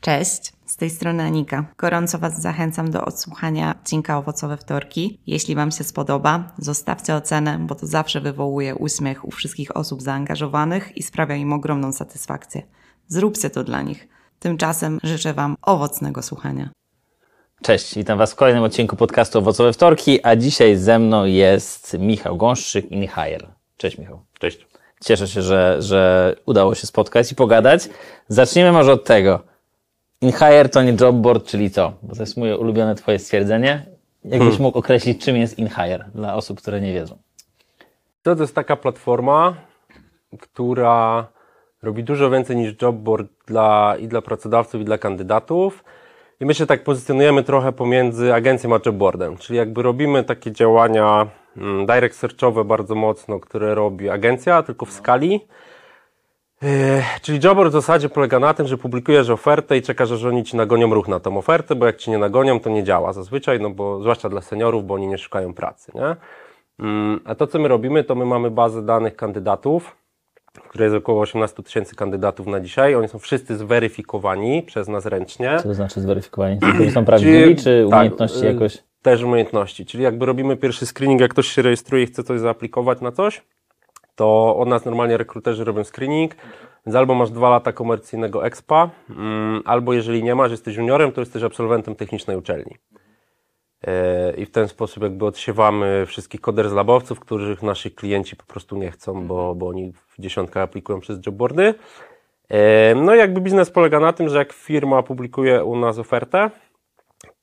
Cześć, z tej strony Anika. Gorąco Was zachęcam do odsłuchania odcinka Owocowe Wtorki. Jeśli Wam się spodoba, zostawcie ocenę, bo to zawsze wywołuje uśmiech u wszystkich osób zaangażowanych i sprawia im ogromną satysfakcję. Zróbcie to dla nich. Tymczasem życzę Wam owocnego słuchania. Cześć, witam Was w kolejnym odcinku podcastu Owocowe Wtorki, a dzisiaj ze mną jest Michał Gąszczyk, InHire. Cześć Michał. Cześć. Cieszę się, że, że udało się spotkać i pogadać. Zacznijmy może od tego. InHire to nie jobboard, czyli co? Bo to jest moje ulubione Twoje stwierdzenie. Jakbyś Hmm. mógł określić, czym jest InHire dla osób, które nie wiedzą. To, to jest taka platforma, która robi dużo więcej niż jobboard dla, i dla pracodawców, i dla kandydatów. I my się tak pozycjonujemy trochę pomiędzy agencją a jobboardem, czyli jakby robimy takie działania mm, direct searchowe bardzo mocno, które robi agencja, tylko w skali. Yy, Czyli jobboard w zasadzie polega na tym, że publikujesz ofertę i czekasz, że oni ci nagonią ruch na tą ofertę, bo jak ci nie nagonią, to nie działa zazwyczaj, no bo zwłaszcza dla seniorów, bo oni nie szukają pracy, nie? Mm, A to, co my robimy, to my mamy bazę danych kandydatów, w której jest około 18 tysięcy kandydatów na dzisiaj. Oni są wszyscy zweryfikowani przez nas ręcznie. Co to znaczy zweryfikowanie? Czy są prawdziwi, czy tak, umiejętności y, jakoś? Też umiejętności, czyli jakby robimy pierwszy screening, jak ktoś się rejestruje i chce coś zaaplikować na coś, to od nas normalnie rekruterzy robią screening, więc albo masz dwa lata komercyjnego expa, mm, albo jeżeli nie masz, jesteś juniorem, to jesteś absolwentem technicznej uczelni. E, I w ten sposób jakby odsiewamy wszystkich koderzlabowców, których nasi klienci po prostu nie chcą, bo, bo oni w dziesiątkę aplikują przez jobboardy. E, No i jakby biznes polega na tym, że jak firma publikuje u nas ofertę,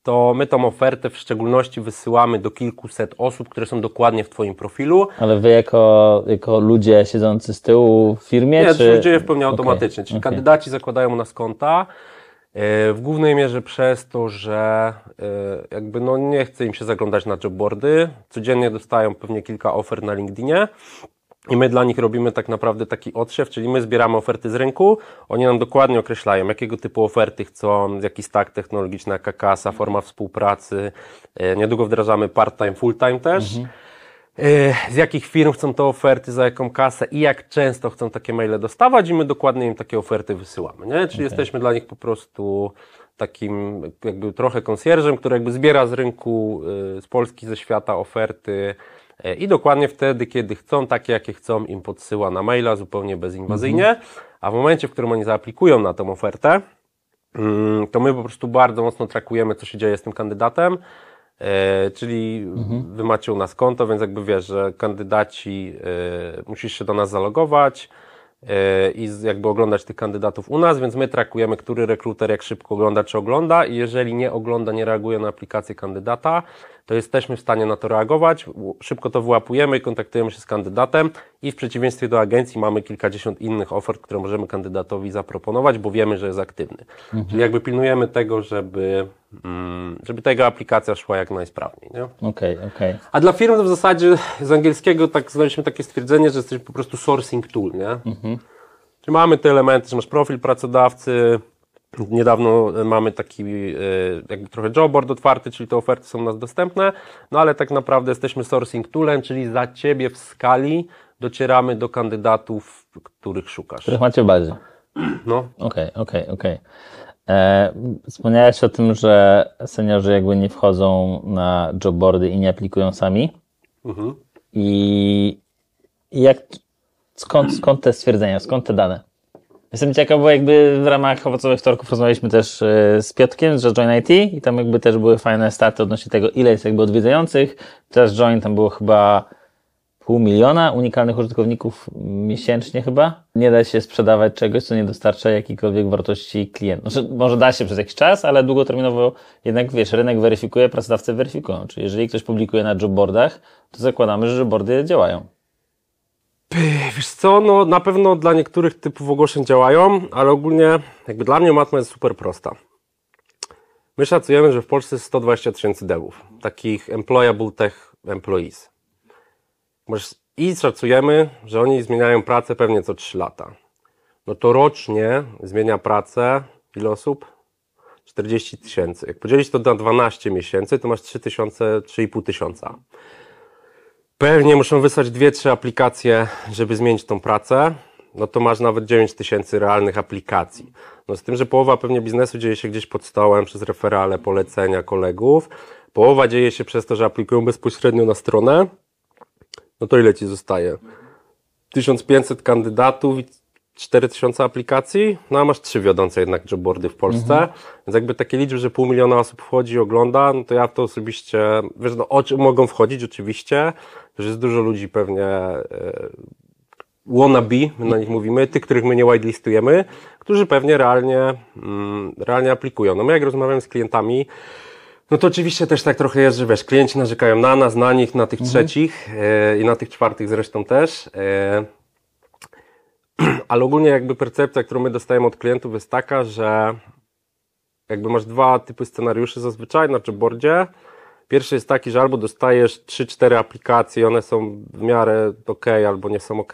to my tą ofertę w szczególności wysyłamy do kilkuset osób, które są dokładnie w Twoim profilu. Ale wy jako, jako ludzie siedzący z tyłu w firmie? Nie, to czy... się dzieje w pełni automatycznie. Czyli okej. kandydaci zakładają u nas konta w głównej mierze przez to, że e, jakby no nie chce im się zaglądać na jobboardy. Codziennie dostają pewnie kilka ofert na LinkedInie. I my dla nich robimy tak naprawdę taki odsiew, czyli my zbieramy oferty z rynku, oni nam dokładnie określają, jakiego typu oferty chcą, jaki stack technologiczny, jaka kasa, forma współpracy. E, Niedługo wdrażamy part-time, full-time też. E, Z jakich firm chcą te oferty, za jaką kasę i jak często chcą takie maile dostawać i my dokładnie im takie oferty wysyłamy, nie? Czyli jesteśmy dla nich po prostu takim jakby trochę konsjerżem, który jakby zbiera z rynku, y, z Polski, ze świata oferty y, i dokładnie wtedy, kiedy chcą, takie jakie chcą, im podsyła na maila zupełnie bezinwazyjnie, a w momencie, w którym oni zaaplikują na tą ofertę, Mm, to my po prostu bardzo mocno trakujemy, co się dzieje z tym kandydatem. E, czyli wy macie u nas konto, więc jakby wiesz, że kandydaci, e, musisz się do nas zalogować e, i jakby oglądać tych kandydatów u nas, więc my trakujemy, który rekruter jak szybko ogląda, czy ogląda i jeżeli nie ogląda, nie reaguje na aplikację kandydata, to jesteśmy w stanie na to reagować, szybko to wyłapujemy i kontaktujemy się z kandydatem i w przeciwieństwie do agencji mamy kilkadziesiąt innych ofert, które możemy kandydatowi zaproponować, bo wiemy, że jest aktywny. Czyli jakby pilnujemy tego, żeby, mm, żeby ta jego aplikacja szła jak najsprawniej. Nie? Okej, okej. A dla firm to w zasadzie z angielskiego tak znaleźliśmy takie stwierdzenie, że jesteśmy po prostu sourcing tool, nie? Czyli mamy te elementy, że masz profil pracodawcy, niedawno e, mamy taki e, jakby trochę jobboard otwarty, czyli te oferty są u nas dostępne, no ale tak naprawdę jesteśmy sourcing toolem, czyli za Ciebie w skali docieramy do kandydatów, których szukasz. Których macie w bazie. No, Okej, okej, okej. E, Wspomniałeś o tym, że seniorzy jakby nie wchodzą na jobboardy i nie aplikują sami. Mhm. I i jak, skąd, skąd te stwierdzenia, skąd te dane? Jestem ciekaw, bo jakby w ramach owocowych wtorków rozmawialiśmy też e, z Piotkiem z Join IT i tam jakby też były fajne staty odnośnie tego, ile jest jakby odwiedzających. Teraz Join tam było chyba pół miliona unikalnych użytkowników miesięcznie chyba. Nie da się sprzedawać czegoś, co nie dostarcza jakiejkolwiek wartości klientom. Znaczy, może da się przez jakiś czas, ale długoterminowo jednak, wiesz, rynek weryfikuje, pracodawcy weryfikują. Czyli jeżeli ktoś publikuje na jobboardach, to zakładamy, że jobboardy działają. Wiesz co, no na pewno dla niektórych typów ogłoszeń działają, ale ogólnie jakby dla mnie matma jest super prosta. My szacujemy, że w Polsce jest 120 tysięcy devów, takich employable tech employees. I szacujemy, że oni zmieniają pracę pewnie co 3 lata. No to rocznie zmienia pracę ile osób? 40 tysięcy. Jak podzielić to na 12 miesięcy, to masz 3 tysiące, 3,5 tysiąca. Pewnie muszą wysłać dwie, trzy aplikacje, żeby zmienić tą pracę. No to masz nawet 9 tysięcy realnych aplikacji. No z tym, że połowa pewnie biznesu dzieje się gdzieś pod stołem, przez referale, polecenia kolegów. Połowa dzieje się przez to, że aplikują bezpośrednio na stronę. No to ile ci zostaje? 1500 kandydatów 4000 aplikacji, no a masz trzy wiodące jednak jobboardy w Polsce, więc jakby takie liczby, że pół miliona osób wchodzi i ogląda, no to ja to osobiście, wiesz, no o czym mogą wchodzić oczywiście, że jest dużo ludzi pewnie e, wannabe, my na nich mówimy, tych, których my nie whitelistujemy, którzy pewnie realnie, mm, realnie aplikują. No my jak rozmawiamy z klientami, no to oczywiście też tak trochę jest, że wiesz, klienci narzekają na nas, na nich, na tych trzecich e, i na tych czwartych zresztą też. E, ale ogólnie jakby percepcja, którą my dostajemy od klientów jest taka, że jakby masz dwa typy scenariuszy zazwyczaj na jobboardzie. Pierwszy jest taki, że albo dostajesz 3-4 aplikacje, one są w miarę ok, albo nie są ok.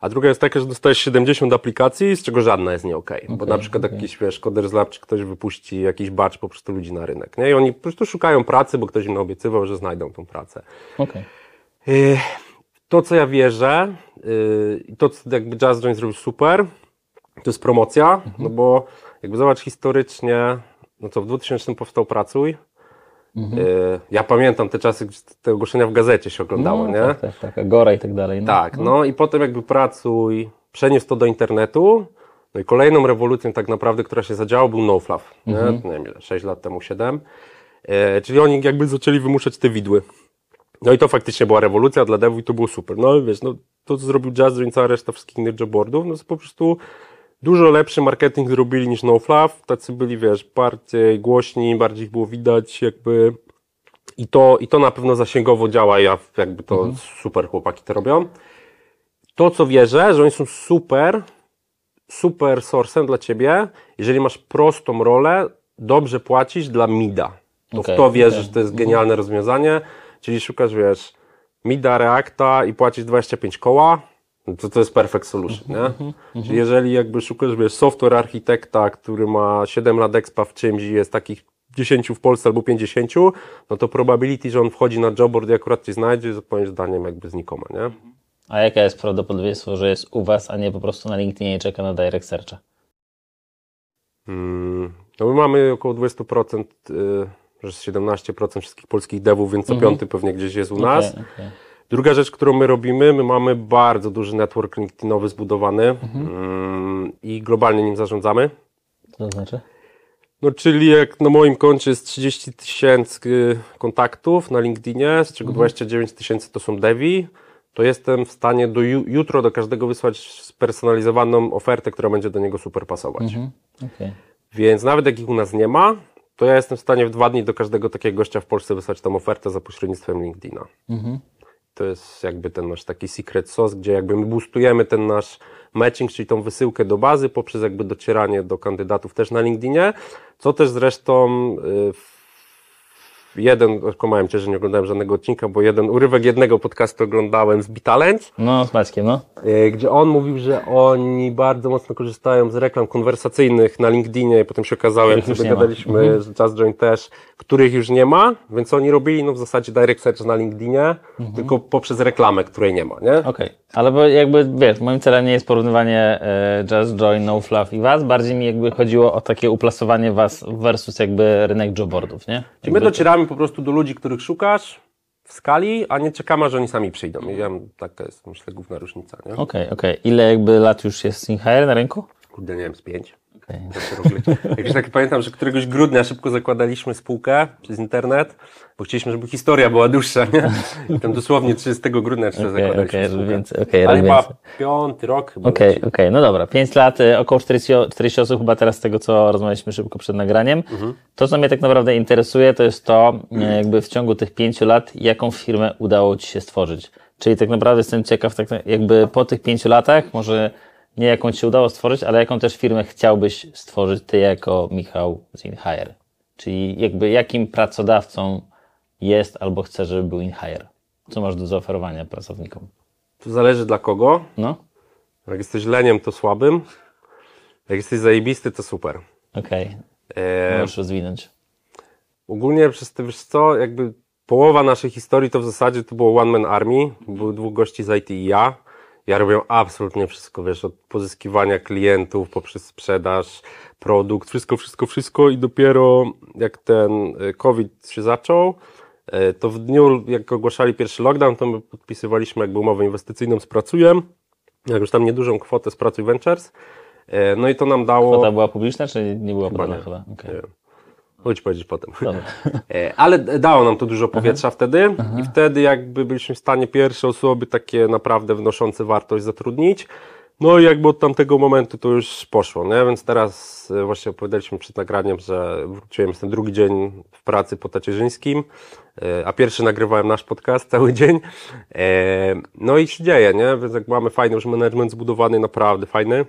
A druga jest taka, że dostajesz 70 aplikacji, z czego żadna jest nie ok. Bo na przykład jakiś, wiesz, Coders Lab, czy ktoś wypuści jakiś batch po prostu ludzi na rynek. Nie? I oni po prostu szukają pracy, bo ktoś im obiecywał, że znajdą tą pracę. Okej. Yy, To, co ja wierzę, yy, i to, co jakby Jazz Joint zrobił super, to jest promocja, no bo jakby zobacz historycznie, no co w 2000 powstał Pracuj. Yy, Ja pamiętam te czasy, gdzie te ogłoszenia w gazecie się oglądało, No, nie? Tak, tak, tak. Agora i tak dalej. No. Tak, no i potem jakby pracuj, przeniósł to do internetu. No i kolejną rewolucją tak naprawdę, która się zadziała, był NoFluff. Nie, nie wiem ile, 6 lat temu, 7. E, czyli oni jakby zaczęli wymuszać te widły. No i to faktycznie była rewolucja dla devów i to było super. No wiesz, no to co zrobił Jazz i cała reszta wszystkich innych jobboardów, no to po prostu dużo lepszy marketing zrobili niż NoFluff. Tacy byli, wiesz, bardziej głośni, bardziej ich było widać jakby i to, I to na pewno zasięgowo działa, ja jakby to super chłopaki to robią. To, co wierzę, że oni są super, super sourcem dla ciebie, jeżeli masz prostą rolę, dobrze płacisz dla mida. To Okej, w to wierzę, okej. że to jest genialne rozwiązanie, czyli szukasz, wiesz, mida, Reacta i płacisz 25 koła, no to to jest perfect solution, nie? Czyli jeżeli jakby szukasz, wiesz, software architekta, który ma 7 lat expa w czymś i jest takich 10 w Polsce albo 50, no to probability, że on wchodzi na jobboard i akurat cię znajdzie, jest moim zdaniem jakby znikoma, nie? A jaka jest prawdopodobieństwo, że jest u Was, a nie po prostu na LinkedInie i czeka na direct searcha? Mm, no my mamy około 20%, y, że jest 17% wszystkich polskich devów, więc co piąty pewnie gdzieś jest u nas. Okej, okej. Druga rzecz, którą my robimy, my mamy bardzo duży network LinkedInowy zbudowany mm, i globalnie nim zarządzamy. Co to znaczy? No, czyli jak na moim koncie jest 30 tysięcy kontaktów na LinkedInie, z czego 29 tysięcy to są devi, to jestem w stanie do ju- jutro do każdego wysłać spersonalizowaną ofertę, która będzie do niego super pasować. Okej. Więc nawet jak ich u nas nie ma, to ja jestem w stanie w dwa dni do każdego takiego gościa w Polsce wysłać tą ofertę za pośrednictwem LinkedIna. To jest jakby ten nasz taki secret sauce, gdzie jakby my boostujemy ten nasz matching, czyli tą wysyłkę do bazy poprzez jakby docieranie do kandydatów też na LinkedInie, co też zresztą y, w- jeden, okłamałem Cię, że nie oglądałem żadnego odcinka, bo jeden urywek jednego podcastu oglądałem z Bitalent, No, z Maćkiem, no. E, gdzie on mówił, że oni bardzo mocno korzystają z reklam konwersacyjnych na LinkedInie. I potem się okazało, jak sobie gadaliśmy, że Just Join też, których już nie ma, więc oni robili no w zasadzie direct search na LinkedInie, tylko poprzez reklamę, której nie ma, nie? Okej, ale bo jakby, wiesz, moim celem nie jest porównywanie e, Just Join, No Fluff i Was, bardziej mi jakby chodziło o takie uplasowanie Was versus jakby rynek jobboardów, nie? Czyli my docieramy po prostu do ludzi, których szukasz w skali, a nie czekamy, że oni sami przyjdą. I ja, taka jest, myślę, główna różnica, nie? Okej, okej. Ile jakby lat już jest InHire na rynku? Kurde, nie wiem, z pięć. Okej. Jakoś tak pamiętam, że któregoś grudnia szybko zakładaliśmy spółkę przez internet, bo chcieliśmy, żeby historia była dłuższa, nie? I tam dosłownie 30 grudnia jeszcze Okej, zakładaliśmy okej, spółkę. więc- okej, Ale chyba więc- piąty rok. Okej, okej, no dobra. 5 lat, y, około 40, o- 40 osób chyba teraz z tego, co rozmawialiśmy szybko przed nagraniem. To, co mnie tak naprawdę interesuje, to jest to, y, jakby w ciągu tych 5 lat, jaką firmę udało Ci się stworzyć. Czyli tak naprawdę jestem ciekaw, tak, jakby po tych 5 latach, może nie jaką Ci się udało stworzyć, ale jaką też firmę chciałbyś stworzyć Ty jako Michał z InHire. Czyli jakby jakim pracodawcą jest albo chce, żeby był InHire. Co masz do zaoferowania pracownikom? To zależy dla kogo. No, Jak jesteś leniem, to słabym. Jak jesteś zajebisty, to super. okej. E, Możesz rozwinąć. ogólnie przez te, wiesz co, jakby połowa naszej historii to w zasadzie to było One Man Army, było dwóch gości z IT i ja. Ja robiłem absolutnie wszystko, wiesz, od pozyskiwania klientów poprzez sprzedaż, produkt, wszystko, wszystko, wszystko i dopiero jak ten y, COVID się zaczął, y, to w dniu, jak ogłaszali pierwszy lockdown, to my podpisywaliśmy jakby umowę inwestycyjną z Pracujem, jak już tam niedużą kwotę z Pracuj Ventures, Y, no i to nam dało... Kwota była publiczna, czy nie była podana chyba? Nie. Chodź powiedzieć potem. E, Ale dało nam to dużo powietrza wtedy i wtedy jakby byliśmy w stanie pierwsze osoby takie naprawdę wnoszące wartość zatrudnić. No i jakby od tamtego momentu to już poszło, nie? Więc teraz e, właśnie opowiadaliśmy przed nagraniem, że wróciłem, jestem drugi dzień w pracy po tacierzyńskim, e, a pierwszy nagrywałem nasz podcast cały dzień. No i się dzieje, nie? Więc jak mamy fajny już management zbudowany, naprawdę fajny.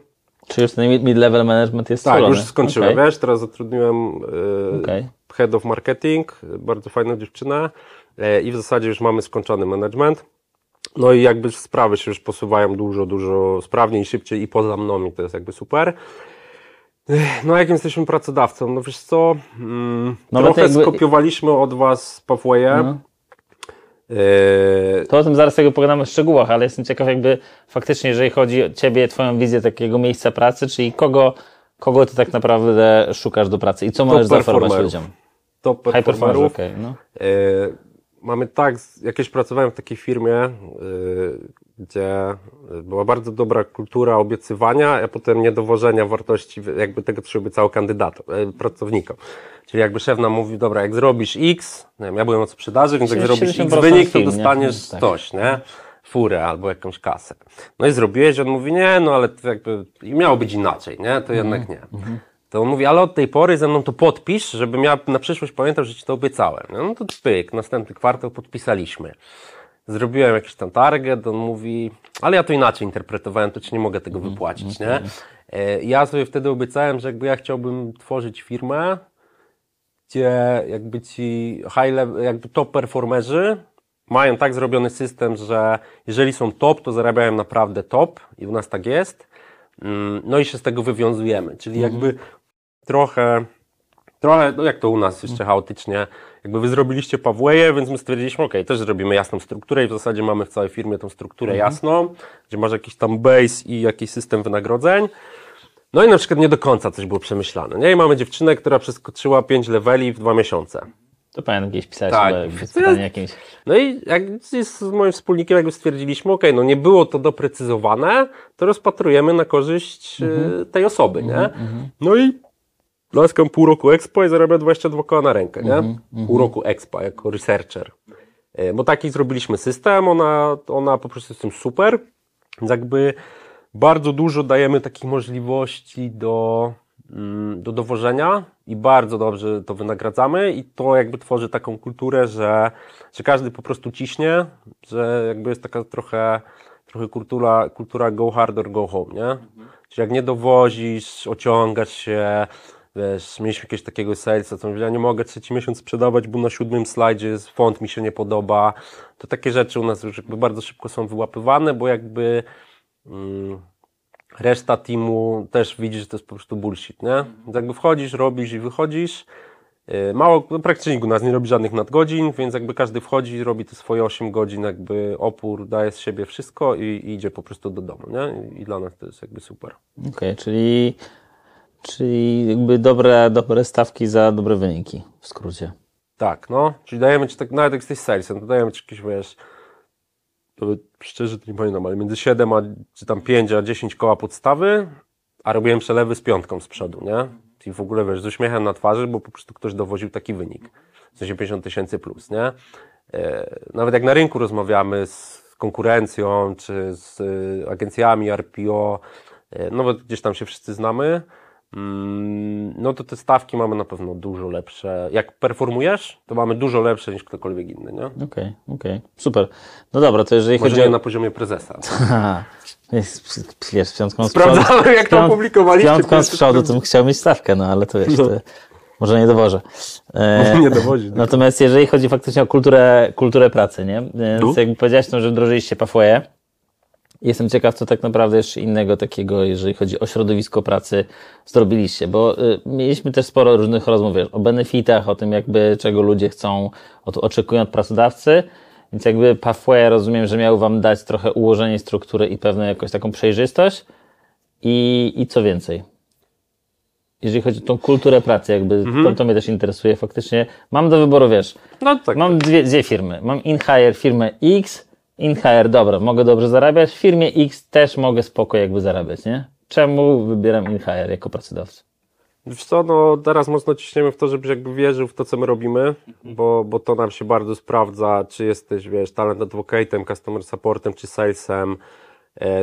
Czy już ten mid-level management jest Tak, już skończyłem, Okej. wiesz, teraz zatrudniłem e, Okej. head of marketing, bardzo fajną dziewczynę e, i w zasadzie już mamy skończony management. No i jakby sprawy się już posuwają dużo, dużo sprawniej, szybciej i poza mną i to jest jakby super. No jakim jesteśmy pracodawcą? No wiesz co, mm, No, trochę jakby- skopiowaliśmy od Was Pathway'e. No. E, To o tym zaraz tego pogadamy w szczegółach, ale jestem ciekaw jakby faktycznie, jeżeli chodzi o Ciebie, Twoją wizję takiego miejsca pracy, czyli kogo, kogo Ty tak naprawdę szukasz do pracy i co możesz zaoferować ludziom? top performerów. okej, no. E, mamy tak, jakieś pracowałem w takiej firmie, e, gdzie była bardzo dobra kultura obiecywania, a potem niedowożenia wartości jakby tego, co się obiecało kandydatom, e, pracownikom. Czyli jakby szef nam mówił, dobra, jak zrobisz X, nie wiem, ja byłem od sprzedaży, więc jak zrobisz X 70% wynik, to film, nie? dostaniesz Tak. coś, nie? Furę albo jakąś kasę. No i zrobiłeś, on mówi, nie, no ale to jakby i miało być inaczej, nie? To jednak nie. To on mówi, ale od tej pory ze mną to podpisz, żebym ja na przyszłość pamiętał, że ci to obiecałem. No to pyk, następny kwartał podpisaliśmy. Zrobiłem jakiś tam target, on mówi, ale ja to inaczej interpretowałem, to ci nie mogę tego wypłacić, nie? E, Ja sobie wtedy obiecałem, że jakby ja chciałbym tworzyć firmę, gdzie jakby ci high level, jakby top performerzy mają tak zrobiony system, że jeżeli są top, to zarabiają naprawdę top i u nas tak jest. Mm, No i się z tego wywiązujemy, czyli jakby trochę, trochę, no jak to u nas jeszcze chaotycznie, jakby wy zrobiliście Pawłeje, więc my stwierdziliśmy, ok, też zrobimy jasną strukturę i w zasadzie mamy w całej firmie tą strukturę jasną, gdzie masz jakiś tam base i jakiś system wynagrodzeń. No i na przykład nie do końca coś było przemyślane, nie? I mamy dziewczynę, która przeskoczyła 5 leveli w dwa miesiące. To pamiętam gdzieś pisałeś Tak. pytanie jakieś. No i jak z moim wspólnikiem jakby stwierdziliśmy, ok, no nie było to doprecyzowane, to rozpatrujemy na korzyść e, tej osoby, nie? No i laskam pół roku Expo i zarabia 22 koła na rękę, nie? Pół roku Expo jako researcher. E, Bo taki zrobiliśmy system, ona, ona po prostu jest tym super, więc jakby bardzo dużo dajemy takich możliwości do, mm, do dowożenia i bardzo dobrze to wynagradzamy i to jakby tworzy taką kulturę, że, że każdy po prostu ciśnie, że jakby jest taka trochę, trochę kultura, kultura go hard or go home, nie? Czyli jak nie dowozisz, ociągasz się, wiesz, mieliśmy jakiegoś takiego salesa, co mówi, ja nie mogę trzeci miesiąc sprzedawać, bo na siódmym slajdzie font mi się nie podoba. To takie rzeczy u nas już jakby bardzo szybko są wyłapywane, bo jakby mm, reszta teamu też widzi, że to jest po prostu bullshit, nie? Więc jakby wchodzisz, robisz i wychodzisz. Yy, Mało, no praktycznie u nas nie robi żadnych nadgodzin, więc jakby każdy wchodzi, robi te swoje 8 godzin, jakby opór, daje z siebie wszystko i, i idzie po prostu do domu, nie? I dla nas to jest jakby super. Okej, czyli, czyli jakby dobre, dobre stawki za dobre wyniki, w skrócie. Tak, no. Czyli dajemy ci tak, nawet jak jesteś salesem, to dajemy ci jakieś, wiesz, to szczerze to nie pamiętam, ale między 7 a, czy tam 5 a 10 koła podstawy, a robiłem przelewy z piątką z przodu, nie? Czyli w ogóle, wiesz, z uśmiechem na twarzy, bo po prostu ktoś dowoził taki wynik. W sensie 50 tysięcy plus, nie? E, Nawet jak na rynku rozmawiamy z konkurencją, czy z y, agencjami RPO, e, no bo gdzieś tam się wszyscy znamy, no to te stawki mamy na pewno dużo lepsze. Jak performujesz, to mamy dużo lepsze niż ktokolwiek inny, nie? Okej, okej, super. No dobra, to jeżeli Może chodzi o... na poziomie prezesa. Wiesz, piątką z przodu. Sprawdzamy, jak to opublikowaliście, piątką z przodu, to bym chciał mieć stawkę, no ale to wiesz, to może nie dowożę. E, Nie dowozi. Natomiast jeżeli chodzi faktycznie o kulturę, kulturę pracy, nie? Więc Tu? jakby powiedziałeś, no, że wdrożyliście Pathwaye Jestem ciekaw, co tak naprawdę jeszcze innego takiego, jeżeli chodzi o środowisko pracy, zrobiliście, bo y, mieliśmy też sporo różnych rozmów wiesz, o benefitach, o tym jakby czego ludzie chcą, o to oczekują od pracodawcy, więc jakby Pathway rozumiem, że miał Wam dać trochę ułożenie struktury i pewną jakąś taką przejrzystość i, i co więcej. Jeżeli chodzi o tą kulturę pracy, jakby to, to mnie też interesuje faktycznie. Mam do wyboru, wiesz, No tak. Mam dwie, dwie firmy. Mam InHire firmę X, InHire, dobra, mogę dobrze zarabiać. W firmie X też mogę spoko jakby zarabiać, nie? Czemu wybieram InHire jako pracodawcę? Wiesz co, no teraz mocno ciśniemy w to, żebyś jakby wierzył w to, co my robimy, bo, bo to nam się bardzo sprawdza, czy jesteś, wiesz, talent advocate'em, customer supportem, czy salesem,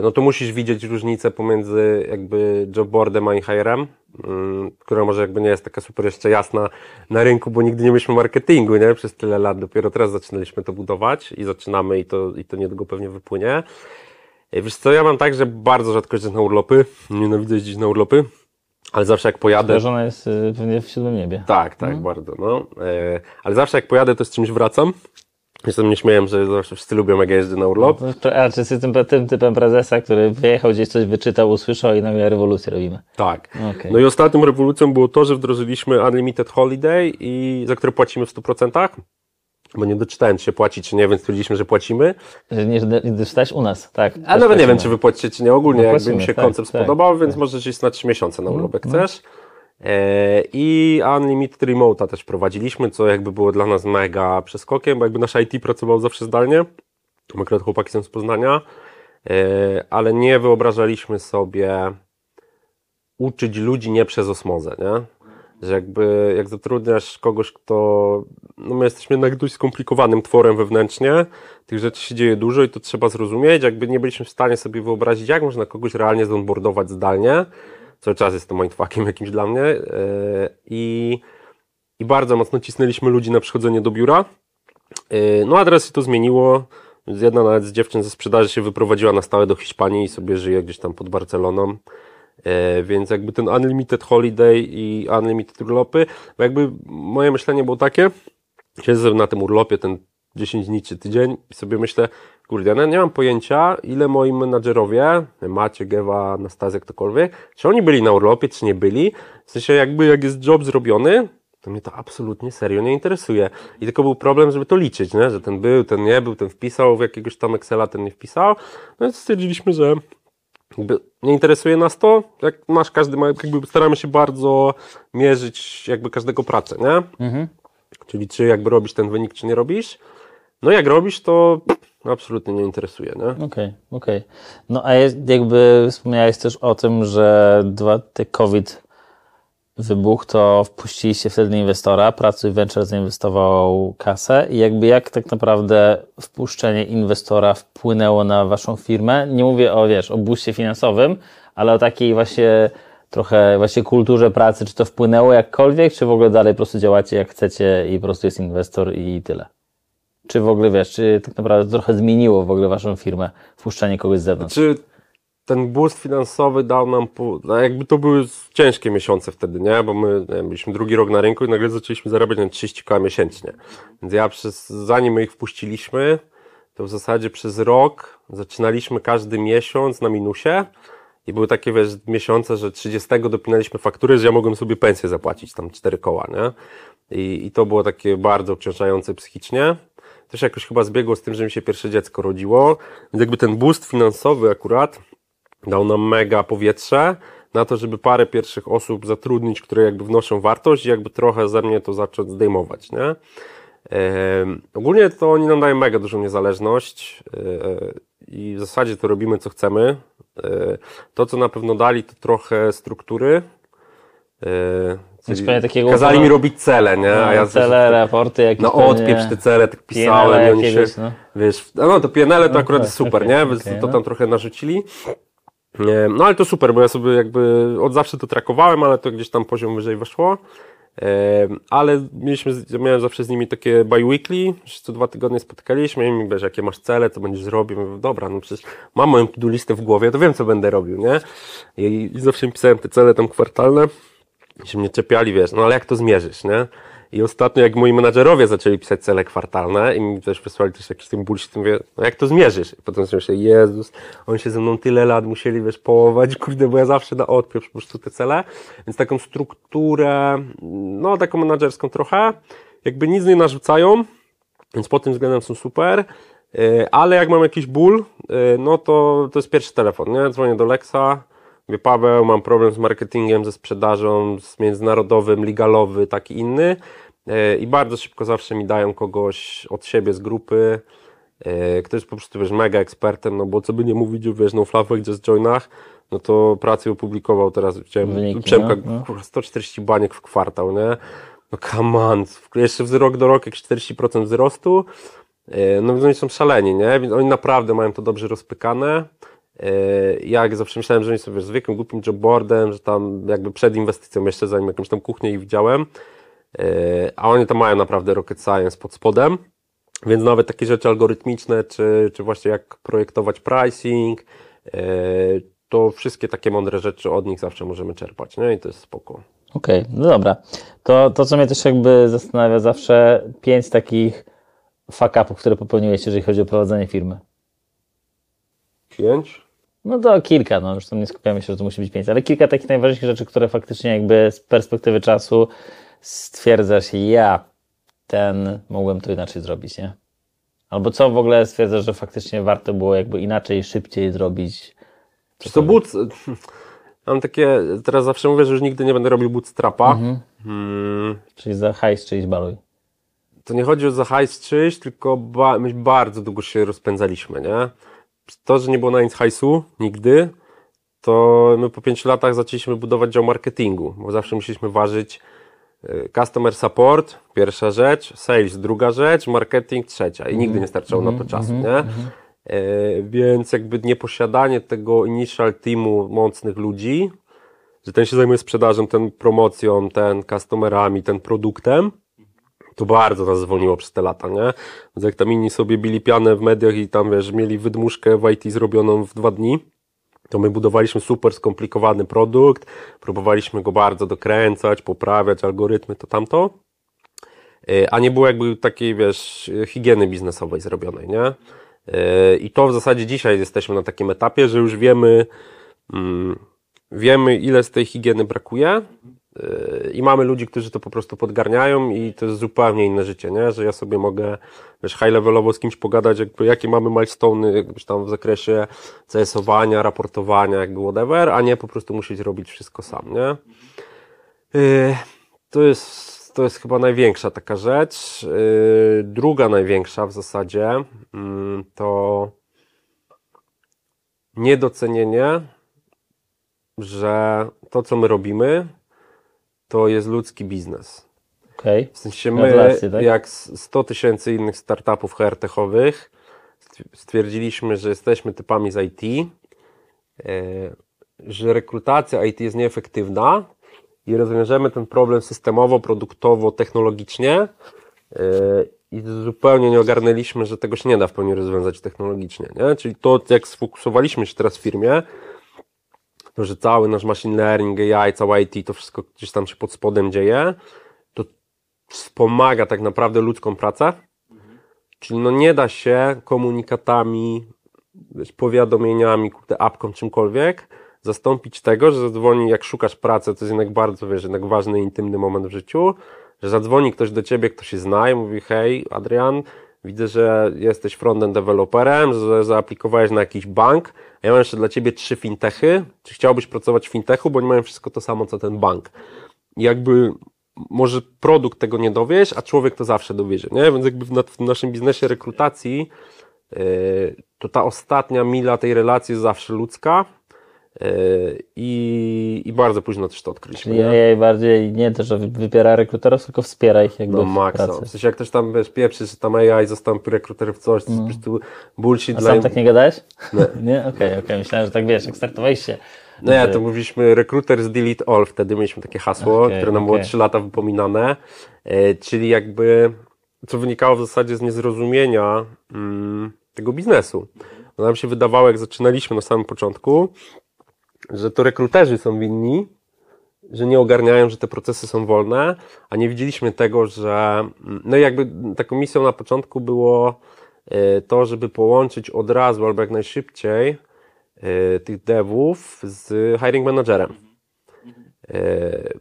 no to musisz widzieć różnicę pomiędzy jakby jobboardem a InHire'em, mm, która może jakby nie jest taka super jeszcze jasna na rynku, bo nigdy nie mieliśmy marketingu, nie? Przez tyle lat, dopiero teraz zaczynaliśmy to budować i zaczynamy i to, i to niedługo pewnie wypłynie. E, Wiesz co, ja mam tak, że bardzo rzadko jeżdżę na urlopy, nienawidzę jeździć na urlopy, ale zawsze jak pojadę... Żona jest y, pewnie w siódmym niebie. Tak, tak, bardzo, no. E, ale zawsze jak pojadę, to z czymś wracam. Jestem nieśmiejem, że zawsze wszyscy lubią, jak ja jeżdżę na urlop. A czy jesteś tym, tym typem prezesa, który wyjechał gdzieś coś, wyczytał, usłyszał i nagle rewolucję robimy? Tak. Okej. No i ostatnią rewolucją było to, że wdrożyliśmy Unlimited Holiday, i za które płacimy w 100%. Bo nie doczytałem, czy się płaci, czy nie, więc stwierdziliśmy, że płacimy. Że nie, nie stać u nas, tak. Ale nawet nie wiem, czy wy płacicie, czy nie. Ogólnie No jakby mi się tak, koncept tak, spodobał, więc tak. możesz iść na 3 miesiące na urlop, jak chcesz. E, I Unlimited Remote'a też prowadziliśmy, co jakby było dla nas mega przeskokiem, bo jakby nasz IT pracował zawsze zdalnie. Akurat chłopaki są z Poznania, e, ale nie wyobrażaliśmy sobie uczyć ludzi nie przez osmozę, nie? Że jakby, jak zatrudniasz kogoś, kto, no my jesteśmy jednak dość skomplikowanym tworem wewnętrznie, tych rzeczy się dzieje dużo i to trzeba zrozumieć, jakby nie byliśmy w stanie sobie wyobrazić, jak można kogoś realnie zonboardować zdalnie, cały czas jest to mindfuckiem jakimś dla mnie yy, i, i bardzo mocno cisnęliśmy ludzi na przychodzenie do biura, yy, no a teraz się to zmieniło, jedna nawet z dziewczyn ze sprzedaży się wyprowadziła na stałe do Hiszpanii i sobie żyje gdzieś tam pod Barceloną, E, Więc jakby ten Unlimited Holiday i Unlimited urlopy, bo jakby moje myślenie było takie, siedzę na tym urlopie ten 10 dni czy tydzień i sobie myślę, kurde, ja nie mam pojęcia, ile moi menadżerowie, Macie, Gewa, Anastazja, ktokolwiek, czy oni byli na urlopie, czy nie byli. W sensie jakby jak jest job zrobiony, to mnie to absolutnie serio nie interesuje. I tylko był problem, żeby to liczyć, nie? że ten był, ten nie był, ten wpisał w jakiegoś tam Excela, ten nie wpisał. No więc stwierdziliśmy, że jakby nie interesuje nas to, jak masz każdy, ma, jakby staramy się bardzo mierzyć jakby każdego pracę, nie? Czyli czy jakby robisz ten wynik, czy nie robisz. No jak robisz, to absolutnie nie interesuje, nie? Okej, okej. No a jest, jakby wspomniałeś też o tym, że dwa, ty COVID wybuch, to wpuściliście wtedy inwestora, Pracuj Venture zainwestował kasę i jakby jak tak naprawdę wpuszczenie inwestora wpłynęło na waszą firmę? Nie mówię o, wiesz, o booście finansowym, ale o takiej właśnie trochę właśnie kulturze pracy, czy to wpłynęło jakkolwiek, czy w ogóle dalej po prostu działacie jak chcecie i po prostu jest inwestor i tyle? Czy w ogóle, wiesz, czy tak naprawdę trochę zmieniło w ogóle waszą firmę wpuszczanie kogoś z zewnątrz? Czy ten boost finansowy dał nam, no jakby to były ciężkie miesiące wtedy, nie? Bo my nie byliśmy drugi rok na rynku i nagle zaczęliśmy zarabiać na 30 k miesięcznie. Więc ja przez, zanim my ich wpuściliśmy, to w zasadzie przez rok zaczynaliśmy każdy miesiąc na minusie i były takie, wiesz, miesiące, że 30 dopinaliśmy faktury, że ja mogłem sobie pensję zapłacić, tam 4 koła, nie? I, I to było takie bardzo obciążające psychicznie. Też jakoś chyba zbiegło z tym, że mi się pierwsze dziecko rodziło, więc jakby ten boost finansowy akurat dał nam mega powietrze na to, żeby parę pierwszych osób zatrudnić, które jakby wnoszą wartość i jakby trochę ze mnie to zacząć zdejmować, nie? Ehm, ogólnie to oni nam dają mega dużą niezależność e, i w zasadzie to robimy co chcemy. E, to, co na pewno dali, to trochę struktury. Czyli takiego kazali mi robić cele, nie? A ja cele, raporty jakieś pewnie, odpieprz te cele, tak pisałem PNL i oni się, no. wiesz, no to PNL to akurat tak, jest super, okej, nie? Więc okej, to no. tam trochę narzucili. No ale to super, bo ja sobie jakby od zawsze to trakowałem, ale to gdzieś tam poziom wyżej weszło. Ale mieliśmy, miałem zawsze z nimi takie bi-weekly, że co dwa tygodnie spotykaliśmy i mi wiesz, jakie masz cele, co będziesz robił. Mówię, dobra, no przecież mam moją to-do listę w głowie, to wiem, co będę robił, nie? I, i zawsze pisałem te cele tam kwartalne się mnie czepiali, wiesz, no ale jak to zmierzysz, nie? I ostatnio, jak moi menadżerowie zaczęli pisać cele kwartalne i mi też wysłali też jakiś ten bullshit, mówię, no jak to zmierzysz? I potem sobie Jezus, oni się ze mną tyle lat musieli, wiesz, połować, kurde, bo ja zawsze na odpiew po prostu te cele. Więc taką strukturę, no taką menadżerską trochę, jakby nic nie narzucają, więc pod tym względem są super. E, ale jak mam jakiś ból, e, no to to jest pierwszy telefon, nie? Dzwonię do Lexa, mówię Paweł, mam problem z marketingiem, ze sprzedażą, z międzynarodowym, legalowy, taki inny. E, I bardzo szybko zawsze mi dają kogoś od siebie z grupy, kto jest po prostu, wiesz, mega ekspertem, no bo co by nie mówić wiesz, no flawach, just joinach, no to pracę opublikował teraz, widziałem, Wyniki, Przemka, no, no. 140 baniek w kwartał, nie? No come on, jeszcze z rok do roku jakieś 40% wzrostu, E, no więc oni są szaleni, nie? Więc oni naprawdę mają to dobrze rozpykane. E, ja jak zawsze myślałem, że oni są wiesz, zwykłym głupim jobboardem, że tam jakby przed inwestycją jeszcze zanim jakąś tam kuchnię ich widziałem, e, a oni to mają naprawdę rocket science pod spodem. Więc nawet takie rzeczy algorytmiczne, czy, czy właśnie jak projektować pricing, to wszystkie takie mądre rzeczy od nich zawsze możemy czerpać, nie? I to jest spoko. Okej, okay, no dobra. To, to, co mnie też jakby zastanawia zawsze, pięć takich fuck-upów, które popełniłeś, jeżeli chodzi o prowadzenie firmy? Pięć? No to kilka, no już tam nie skupiamy się, że to musi być pięć, ale kilka takich najważniejszych rzeczy, które faktycznie jakby z perspektywy czasu stwierdzasz, ja ten mogłem to inaczej zrobić, nie? Albo co w ogóle stwierdzasz, że faktycznie warto było jakby inaczej, szybciej zrobić? Czy to but? Mam takie, teraz zawsze mówię, że już nigdy nie będę robił bootstrapa. Mhm. Hmm. Czyli za hajs, czyli baluj to nie chodzi o za hajs czyjś, tylko ba my bardzo długo się rozpędzaliśmy, nie? To, że nie było na nic hajsu, nigdy, to my po pięciu latach zaczęliśmy budować dział marketingu, bo zawsze musieliśmy ważyć e, customer support, pierwsza rzecz, sales, druga rzecz, marketing, trzecia. I nigdy nie starczało na to czasu, nie? E, więc jakby nieposiadanie tego initial teamu mocnych ludzi, że ten się zajmuje sprzedażą, ten promocją, ten customerami, ten produktem, to bardzo nas zwolniło przez te lata, nie? Więc jak tam inni sobie bili pianę w mediach i tam, wiesz, mieli wydmuszkę w IT zrobioną w dwa dni, to my budowaliśmy super skomplikowany produkt, próbowaliśmy go bardzo dokręcać, poprawiać algorytmy, to tamto, e, a nie było jakby takiej, wiesz, higieny biznesowej zrobionej, nie? E, I to w zasadzie dzisiaj jesteśmy na takim etapie, że już wiemy, mm, wiemy ile z tej higieny brakuje, i mamy ludzi, którzy to po prostu podgarniają i to jest zupełnie inne życie, nie? Że ja sobie mogę, wiesz, high levelowo z kimś pogadać, jakby, jakie mamy milestone'y, jakbyś tam w zakresie CS-owania, raportowania, jakby whatever, a nie po prostu musieć robić wszystko sam, nie? Yy, to jest, to jest chyba największa taka rzecz. Yy, druga największa w zasadzie yy, to niedocenienie, że to, co my robimy, to jest ludzki biznes. Okay. W sensie my, tak? jak 100 tysięcy innych startupów HR-techowych, stwierdziliśmy, że jesteśmy typami z IT, e, że rekrutacja IT jest nieefektywna i rozwiążemy ten problem systemowo, produktowo, technologicznie e, i zupełnie nie ogarnęliśmy, że tego się nie da w pełni rozwiązać technologicznie. Nie? Czyli to, jak sfokusowaliśmy się teraz w firmie, to, że cały nasz machine learning, AI, cała IT, to wszystko gdzieś tam się pod spodem dzieje, to wspomaga tak naprawdę ludzką pracę. Czyli no nie da się komunikatami, powiadomieniami, kurde, apką, czymkolwiek zastąpić tego, że zadzwoni, jak szukasz pracy, to jest jednak bardzo, wiesz, jednak ważny, intymny moment w życiu, że zadzwoni ktoś do ciebie, kto się zna i mówi, hej, Adrian, widzę, że jesteś frontend deweloperem, że zaaplikowałeś na jakiś bank, ja mam jeszcze dla Ciebie trzy fintechy. Czy chciałbyś pracować w fintechu, bo oni mają wszystko to samo, co ten bank. Jakby może produkt tego nie dowieść, a człowiek to zawsze dowiezie, nie? Więc jakby w, w naszym biznesie rekrutacji yy, to ta ostatnia mila tej relacji jest zawsze ludzka, i, I bardzo późno też to odkryliśmy. Czyli AI bardziej nie to, że wybiera rekruterów, tylko wspiera ich jakby no, w pracy. W sensie jak ktoś tam wiesz, pieprzy, że tam AI zastąpi rekruterów coś, to jest no. po prostu bullshit. A dla sam im... tak nie gadałeś? Nie. nie? Okej, okej. Okay, okay. Myślałem, że tak wiesz, jak startowaliście. No ja, to mówiliśmy recruiter z delete all, wtedy mieliśmy takie hasło, okay, które nam było 3 lata wypominane, e, czyli jakby, co wynikało w zasadzie z niezrozumienia mm, tego biznesu. No nam się wydawało, jak zaczynaliśmy na samym początku, że to rekruterzy są winni, że nie ogarniają, że te procesy są wolne, a nie widzieliśmy tego, że, no i jakby taką misją na początku było e, to, żeby połączyć od razu albo jak najszybciej e, tych devów z hiring managerem. E,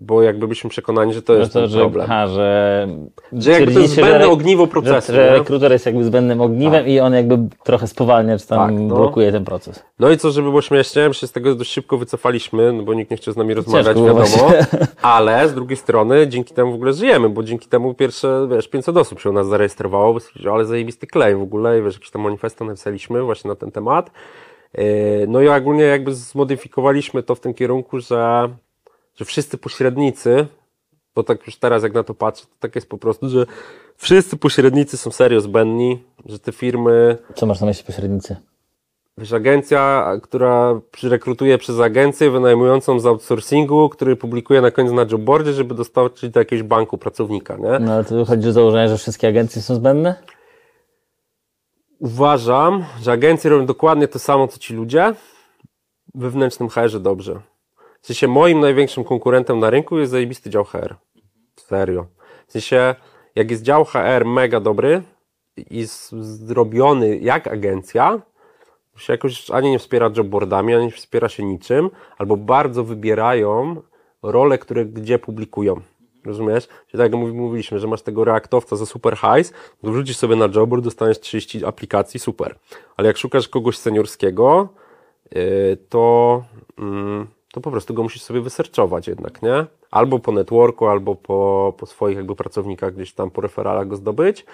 Bo jakby byliśmy przekonani, że to jest to, że, problem. aha, że, Że jakby to jest zbędne re- ogniwo procesu, Że, że rekruter jest jakby zbędnym ogniwem i on jakby trochę spowalnia, czy tam Tak, no. blokuje ten proces. No i co, żeby było śmiesznie, my się z tego dość szybko wycofaliśmy, no bo nikt nie chciał z nami rozmawiać, było wiadomo. właśnie. Ale z drugiej strony dzięki temu w ogóle żyjemy, bo dzięki temu pierwsze, wiesz, 500 osób się u nas zarejestrowało, bo ale zajebisty klej w ogóle i wiesz, jakieś tam manifesto napisaliśmy właśnie na ten temat. Yy, No i ogólnie jakby zmodyfikowaliśmy to w tym kierunku, że, że wszyscy pośrednicy, bo tak już teraz jak na to patrzę, to tak jest po prostu, że wszyscy pośrednicy są serio zbędni, że te firmy, Co masz na myśli pośrednicy? Wiesz, agencja, która rekrutuje przez agencję wynajmującą z outsourcingu, który publikuje na końcu na jobboardzie, żeby dostarczyć do jakiegoś banku pracownika, nie? No ale to wychodzi z założenia, że wszystkie agencje są zbędne? Uważam, że agencje robią dokładnie to samo, co ci ludzie wewnętrznym HR-ze dobrze. W sensie moim największym konkurentem na rynku jest zajebisty dział HR. Serio. W sensie, jak jest dział HR mega dobry i zrobiony jak agencja, to się jakoś ani nie wspiera jobboardami, ani nie wspiera się niczym, albo bardzo wybierają role, które gdzie publikują. Rozumiesz? Czyli tak jak mówi- mówiliśmy, że masz tego reaktowca za super hajs, to wrzucisz sobie na jobboard, dostaniesz 30 aplikacji, super. Ale jak szukasz kogoś seniorskiego, yy, to, mm, to po prostu go musisz sobie wyserczować jednak, nie? Albo po networku, albo po, po swoich jakby pracownikach gdzieś tam po referalach go zdobyć.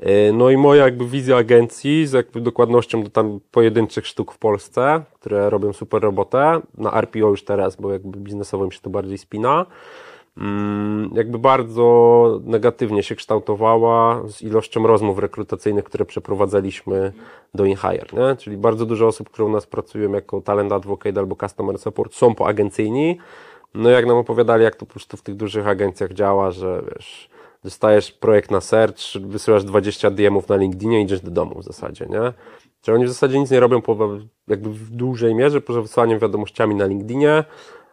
Yy, No i moja jakby wizja agencji z jakby dokładnością do tam pojedynczych sztuk w Polsce, które robią super robotę, na RPO już teraz, bo jakby biznesowo mi się to bardziej spina, jakby bardzo negatywnie się kształtowała z ilością rozmów rekrutacyjnych, które przeprowadzaliśmy do InHire, nie? Czyli bardzo dużo osób, które u nas pracują jako talent advocate albo customer support są poagencyjni. No jak nam opowiadali, jak to po prostu w tych dużych agencjach działa, że wiesz, dostajesz projekt na search, wysyłasz 20 DM-ów na LinkedInie i idziesz do domu w zasadzie, nie? Czyli oni w zasadzie nic nie robią po, jakby w dużej mierze poza wysyłaniem wiadomościami na LinkedInie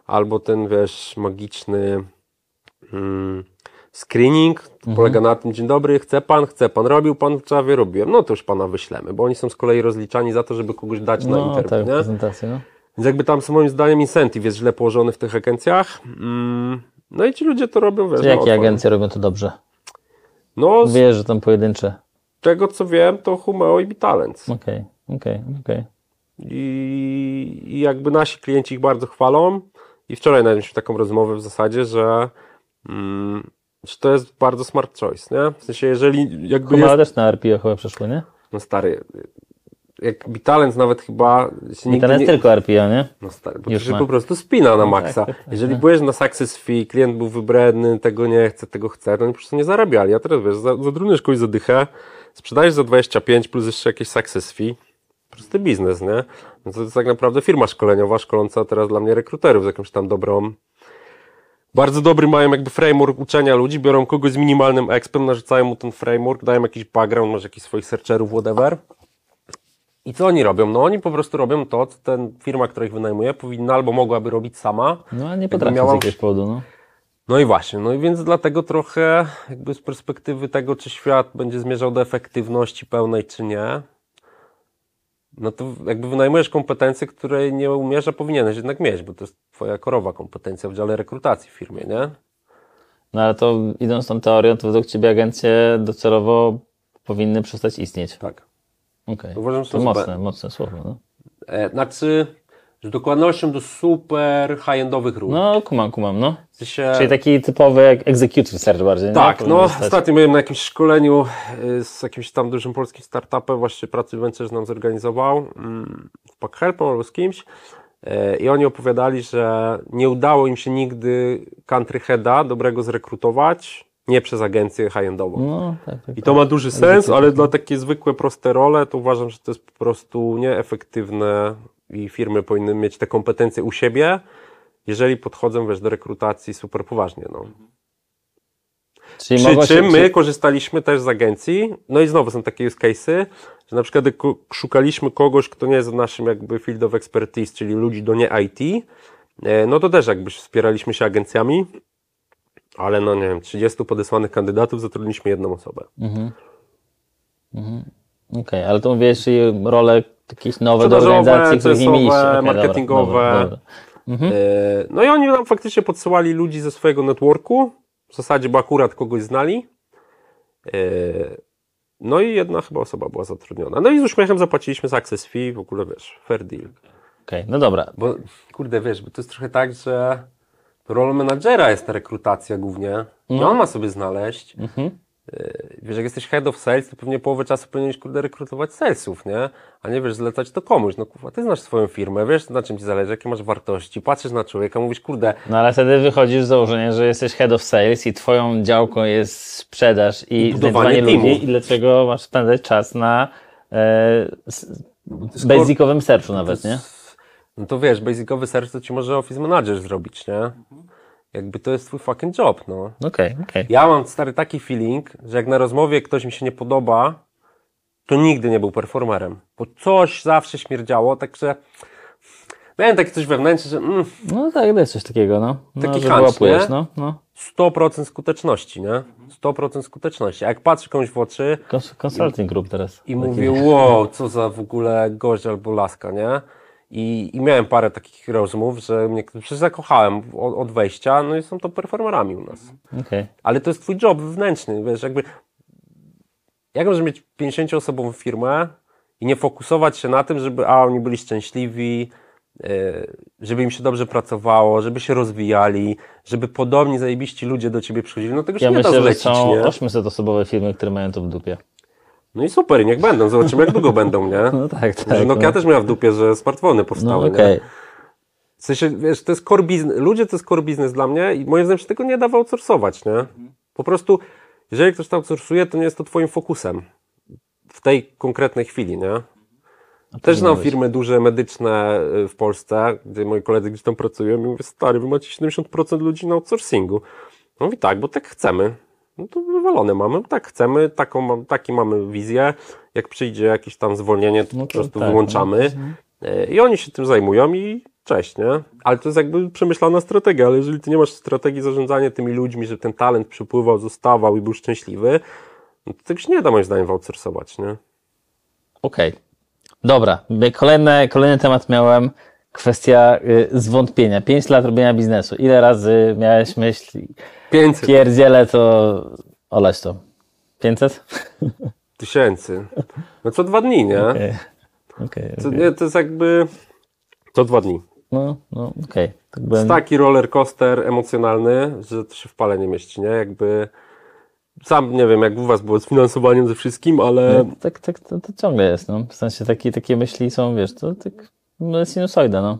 albo ten, wiesz, magiczny mm, screening Mhm. polega na tym, dzień dobry, chce pan, chce pan, robił pan w Javie, robiłem, no to już pana wyślemy, bo oni są z kolei rozliczani za to, żeby kogoś dać na No interwiu, tak, nie? prezentację, no. Więc jakby tam moim zdaniem incentive jest źle położony w tych agencjach. Mm, No i ci ludzie to robią, wiesz, Czy no, jakie agencje robią to dobrze? No, z Wiesz, że tam pojedyncze. tego co wiem, to Humeo i Bitalents. Okej, okej, okej. I, I jakby nasi klienci ich bardzo chwalą. I wczoraj nawet mieliśmy taką rozmowę w zasadzie, że to jest bardzo smart choice, nie? W sensie, jeżeli jakby Humala jest... też na RPO chyba przeszło, nie? No stary, jak Bitalents nawet chyba się jest nie... tylko RPO, nie? No stary, bo Już to się ma. po prostu spina na maksa. tak, tak, Jeżeli tak. byłeś na success fee, klient był wybredny, tego nie chce, tego chce, to oni po prostu nie zarabiali. A teraz wiesz, za- zatrudniasz kogoś za dychę, sprzedajesz za 25 plus jeszcze jakieś success fee, prosty biznes, nie? No to jest tak naprawdę firma szkoleniowa, szkoląca teraz dla mnie rekruterów z jakąś tam dobrą bardzo dobry mają jakby framework uczenia ludzi, biorą kogoś z minimalnym expem, narzucają mu ten framework, dają jakiś background, może jakichś swoich searcherów, whatever. I co oni robią? No oni po prostu robią to, co ten firma, która ich wynajmuje, powinna albo mogłaby robić sama. No ale nie Jakby potrafię miała- z jakiegoś powodu, no. No i właśnie, no i więc dlatego trochę jakby z perspektywy tego, czy świat będzie zmierzał do efektywności pełnej, czy nie, no to jakby wynajmujesz kompetencje, której nie umiesz, a powinieneś jednak mieć, bo to jest twoja korowa kompetencja w dziale rekrutacji w firmie, nie? No ale to idąc tą teorią, to według Ciebie agencje docelowo powinny przestać istnieć. Tak. Okej. Uważam, że To są mocne, zbędne. mocne słowo, no. E, znaczy, z dokładnością do super high-endowych ról. No, kumam, kumam, no. W sensie, Czyli taki typowy executive search bardziej, tak, no zostać. ostatnio byłem na jakimś szkoleniu y, z jakimś tam dużym polskim startupem, właśnie pracy Ventures nam zorganizował, mm, w PackHelp albo z kimś. E, I oni opowiadali, że nie udało im się nigdy country heada dobrego zrekrutować, nie przez agencję high-endową. No, tak, tak. I to ma duży sens, ale dla takie zwykłe, proste role, to uważam, że to jest po prostu nieefektywne i firmy powinny mieć te kompetencje u siebie, jeżeli podchodzą, wiesz, do rekrutacji super poważnie, no. Czyli Przy się- czym my korzystaliśmy też z agencji, no i znowu są takie use case'y, że na przykład szukaliśmy kogoś, kto nie jest w naszym jakby field of expertise, czyli ludzi do nie IT E, No to też jakby wspieraliśmy się agencjami, ale no nie wiem, 30 podesłanych kandydatów zatrudniliśmy jedną osobę. Okej, ale to mówisz, role jakieś nowe do organizacji, CS-owe, mieliście. Okej, dobra, marketingowe. dobra, dobra. E, No i oni nam faktycznie podsyłali ludzi ze swojego networku, w zasadzie, bo akurat kogoś znali. E, No i jedna chyba osoba była zatrudniona. No i z uśmiechem zapłaciliśmy za access fee, w ogóle wiesz, fair deal. Okej, no dobra. Bo kurde, wiesz, bo to jest trochę tak, że rolą menadżera jest ta rekrutacja głównie. I on ma sobie znaleźć. Yy, Wiesz, jak jesteś head of sales, to pewnie połowę czasu powinieneś, kurde, rekrutować salesów, nie? A nie wiesz, zlecać to komuś. No kurwa, ty znasz swoją firmę, wiesz, na czym ci zależy, jakie masz wartości, patrzysz na człowieka, mówisz, kurde, No ale wtedy wychodzisz z założenia, że jesteś head of sales i twoją działką jest sprzedaż i, I budowanie ludzi i dlaczego masz spędzać czas na e, s- basicowym searchu nawet, nie? no to wiesz, basicowy search to ci może office manager zrobić, nie? Jakby to jest twój fucking job, no. Okej, okej. Ja mam stary taki feeling, że jak na rozmowie ktoś mi się nie podoba, to nigdy nie był performerem. Bo coś zawsze śmierdziało, także miałem takie coś wewnętrzne, że mm, No tak, jest coś takiego, no. no Taki że hunch, no, no. 100% skuteczności, nie? 100% skuteczności. A jak patrzę komuś w oczy Cons- Consulting group teraz. i mówię, wow, co za w ogóle gość albo laska, nie? I, I miałem parę takich rozmów, że mnie przecież zakochałem od, od wejścia, no i są to performerami u nas. Okej. Ale to jest twój job wewnętrzny, wiesz, jakby jak możesz mieć 50-osobową firmę i nie fokusować się na tym, żeby a, oni byli szczęśliwi, yy, żeby im się dobrze pracowało, żeby się rozwijali, żeby podobni zajebiści ludzie do ciebie przychodzili, no tego się Ja nie myślę, da że zlecić, są nie? 800-osobowe firmy, które mają to w dupie. No i super, niech będą, zobaczymy jak długo będą, nie? No tak, tak. Że Nokia no. też miała w dupie, że smartfony No powstały, okej. nie? W sensie, wiesz, to jest core business, ludzie to jest core business dla mnie i moim zdaniem się tego nie da outsourcować, nie? Po prostu, jeżeli ktoś to outsourcuje, to nie jest to twoim fokusem w tej konkretnej chwili, nie? Też znam firmy duże medyczne y, w Polsce, gdzie moi koledzy gdzieś tam pracują i mówię, stary, wy macie 70% ludzi na outsourcingu. No mówi tak, bo tak chcemy. No to wywalone mamy, tak chcemy, taką, taki mamy wizję. Jak przyjdzie jakieś tam zwolnienie, to No po to prostu tak, wyłączamy. Y, I oni się tym zajmują i cześć, nie? Ale to jest jakby przemyślana strategia, ale jeżeli ty nie masz strategii zarządzania tymi ludźmi, żeby ten talent przypływał, zostawał i był szczęśliwy, no to tego się nie da moim zdaniem outsourcować, nie? Okej. Dobra, kolejny, kolejny temat miałem. Kwestia y, zwątpienia. 5 lat robienia biznesu. Ile razy miałeś myśl, 500 pierdzielę to, oleć to. 500? tysięcy. No co dwa dni, nie? Okej, okej. To, okej. nie, to jest jakby co dwa dni. No, no, okej. Tak byłem... jest taki roller coaster emocjonalny, że to się w pale nie mieści, nie? Jakby sam nie wiem, jak u was było z finansowaniem ze wszystkim, ale Tak, tak, to, to ciągle jest, no. W sensie takie, takie myśli są, wiesz, to tak no, sinusoida, no.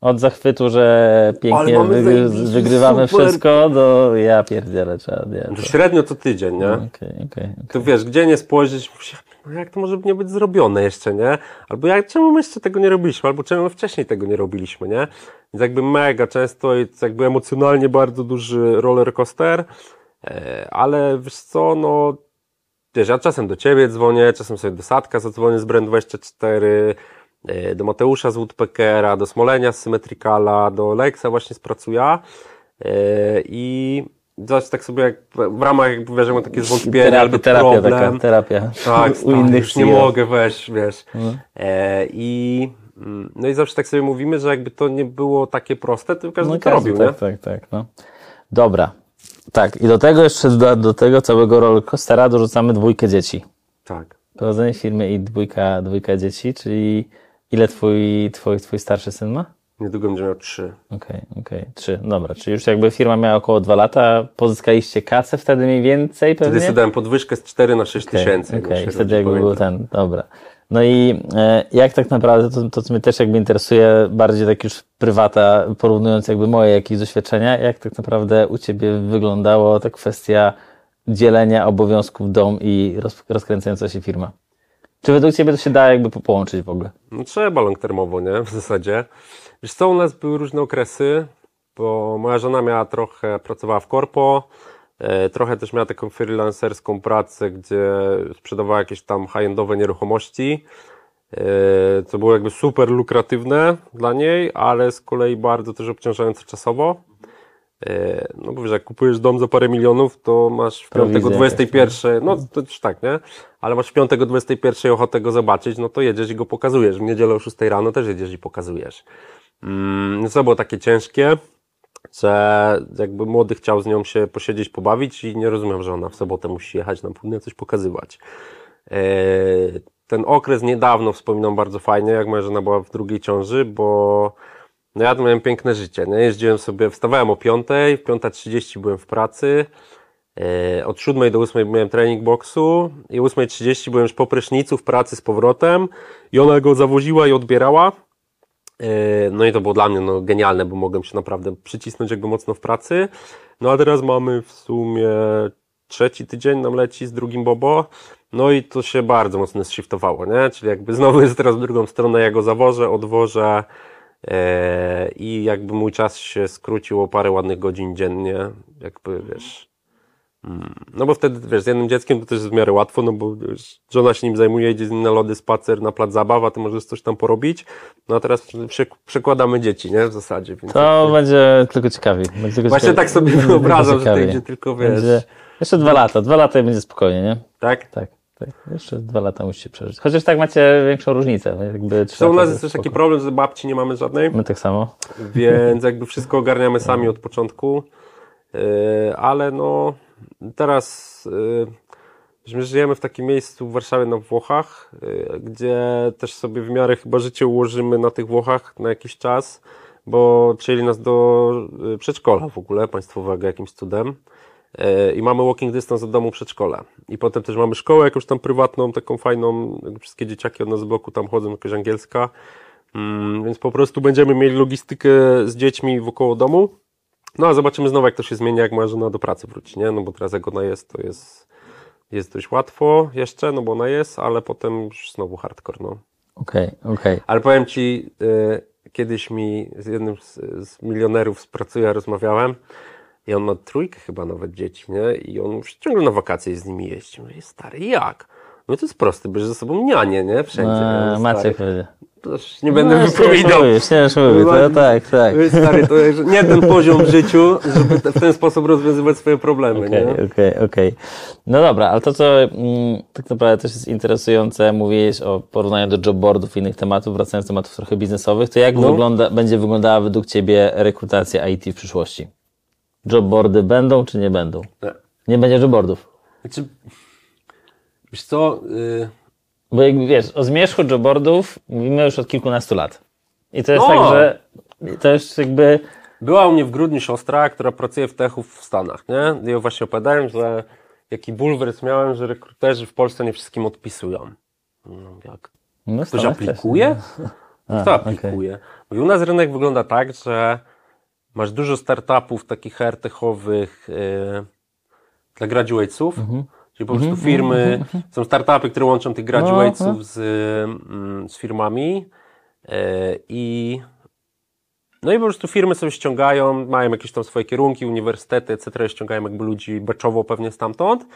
Od zachwytu, że pięknie wygry, wygrywamy super. wszystko, do ja pierdzielę, trzeba, nie, to średnio co tydzień, nie? Okej, okej, okej. To wiesz, gdzie nie spojrzeć, no jak to może nie być zrobione jeszcze, nie? Albo jak, czemu my jeszcze tego nie robiliśmy, albo czemu my wcześniej tego nie robiliśmy, nie? Więc jakby mega często jest jakby emocjonalnie bardzo duży roller coaster, e, ale wiesz co, no wiesz, ja czasem do ciebie dzwonię, czasem sobie do Sadka zadzwonię z Brand24, e, do Mateusza z Woodpeckera, do Smolenia z Symmetricala, do Lexa właśnie z Pracuja e, i zaś tak sobie jak w ramach jakby wiesz, mam takie zwątpienie Terapia, albo terapia problem. taka, terapia. Tak, u stary, innych już nie mogę, weź, wiesz. E, I mm, no i zawsze tak sobie mówimy, że jakby to nie było takie proste, to każdy No to robił, tak, nie? tak, tak, no. Dobra. Tak, i do tego jeszcze do, do tego całego rollercoastera dorzucamy dwójkę dzieci. Tak. Prowadzenie firmy i dwójka, dwójka dzieci, czyli ile twój, twój, twój starszy syn ma? Niedługo będzie miał trzy. Okej, okej, trzy. Dobra, czyli już jakby firma miała około dwa lata, pozyskaliście kasę wtedy mniej więcej pewnie? Wtedy sobie dałem podwyżkę z 4 na 6 Okej, tysięcy. Okej, się wtedy jakby był ten, dobra. No i e, jak tak naprawdę, to, to co mnie też jakby interesuje, bardziej tak już prywata, porównując jakby moje jakieś doświadczenia, jak tak naprawdę u Ciebie wyglądało ta kwestia dzielenia obowiązków dom i roz, rozkręcająca się firma? Czy według Ciebie to się da jakby po- połączyć w ogóle? No trzeba long termowo, nie? W zasadzie. Wiesz co, u nas były różne okresy, bo moja żona miała trochę, pracowała w korpo, e, trochę też miała taką freelancerską pracę, gdzie sprzedawała jakieś tam high-endowe nieruchomości. e, co było jakby super lukratywne dla niej, ale z kolei bardzo też obciążające czasowo. E, No bo wiesz, jak kupujesz dom za parę milionów, to masz w piątek o Prowizję 21, no to już tak, nie? Ale masz w piątek o 21 ochotę go zobaczyć, no to jedziesz i go pokazujesz. W niedzielę o 6 rano też jedziesz i pokazujesz. Mm, no co było takie ciężkie, że jakby młody chciał z nią się posiedzieć, pobawić i nie rozumiem, że ona w sobotę musi jechać na południe coś pokazywać. E, Ten okres niedawno wspominam bardzo fajnie, jak moja żona była w drugiej ciąży, bo no ja miałem piękne życie. Nie? Jeździłem sobie, wstawałem o 5, w 5.30 byłem w pracy, e, od 7 do 8 miałem trening boksu i o 8.30 byłem już po prysznicu w pracy z powrotem i ona go zawoziła i odbierała. E, No i to było dla mnie no, genialne, bo mogłem się naprawdę przycisnąć jakby mocno w pracy. No a teraz mamy w sumie trzeci tydzień nam leci z drugim Bobo. No i to się bardzo mocno shiftowało, nie? Czyli jakby znowu jest teraz w drugą stronę, ja go zawożę, odwożę i jakby mój czas się skrócił o parę ładnych godzin dziennie, jakby wiesz. mm, No bo wtedy, wiesz, z jednym dzieckiem to też jest w miarę łatwo, no bo wiesz, żona się nim zajmuje, idzie z nim na lody, spacer, na plac zabaw, a ty możesz coś tam porobić. No a teraz przek- przekładamy dzieci, nie? W zasadzie. Więc To będzie tylko ciekawiej. Będzie tylko Właśnie ciekawiej. tak sobie wyobrażam, że to idzie tylko, wiesz, Będzie... Jeszcze dwa lata. Dwa lata i będzie spokojnie, nie? Tak, tak. Jeszcze dwa lata musicie przeżyć. Chociaż tak macie większą różnicę. no Jakby u nas jest też taki problem, że babci nie mamy żadnej. My tak samo. więc jakby wszystko ogarniamy sami od początku. Yy, Ale no, teraz yy, że my żyjemy w takim miejscu w Warszawie na Włochach, yy, gdzie też sobie w miarę chyba życie ułożymy na tych Włochach na jakiś czas, bo przyjęli nas do przedszkola w ogóle państwowego jakimś cudem. Yy, I mamy walking distance od domu przedszkola. I potem też mamy szkołę jakąś tam prywatną, taką fajną. Wszystkie dzieciaki od nas z bloku tam chodzą, jakaś angielska. Mm, więc po prostu będziemy mieli logistykę z dziećmi wokoło domu. No a zobaczymy znowu, jak to się zmieni, jak moja żona do pracy wróci, nie? No bo teraz jak ona jest, to jest, jest dość łatwo jeszcze, no bo ona jest, ale potem już znowu hardcore, no. Okej, okej. Ale powiem Ci, y, kiedyś mi z jednym z, z milionerów z pracy ja rozmawiałem i on ma trójkę chyba nawet dzieci, nie? I on już ciągle na wakacje z nimi jeździ. Mówię, stary, jak? No to jest proste, bierzesz ze sobą nianie, nie? Wszędzie. Mówię, Maciek powiedział. nie będę No, wypowiadał. Mówisz, nie już mówię. To, tak, tak. Stary, to jest nie ten poziom w życiu, żeby w ten sposób rozwiązywać swoje problemy, Okej, nie? okej, okej. No dobra, ale to, co mm, tak naprawdę też jest interesujące, mówiłeś o porównaniu do jobboardów i innych tematów, wracając do tematów trochę biznesowych, to jak No. wygląda, będzie wyglądała według Ciebie rekrutacja IT w przyszłości? Jobboardy będą czy nie będą? Nie. Nie będzie jobboardów. Znaczy, wiesz co, y, Bo jak wiesz, o zmierzchu jobboardów mówimy już od kilkunastu lat. I to jest No. tak, że to jest jakby była u mnie w grudniu siostra, która pracuje w techu w Stanach, nie? I ja właśnie opowiadałem, że jaki bulwers miałem, że rekruterzy w Polsce nie wszystkim odpisują. No, jak no, Ktoś Stanach też. aplikuje? A, Kto aplikuje? Bo u nas rynek wygląda tak, że masz dużo startupów takich HR-techowych yy, dla graduatesów, Mhm. czyli po prostu firmy, są startupy, które łączą tych graduatesów no. z, mm, z firmami yy, i no i po prostu firmy sobie ściągają, mają jakieś tam swoje kierunki, uniwersytety, etc. ściągają jakby ludzi beczowo pewnie stamtąd.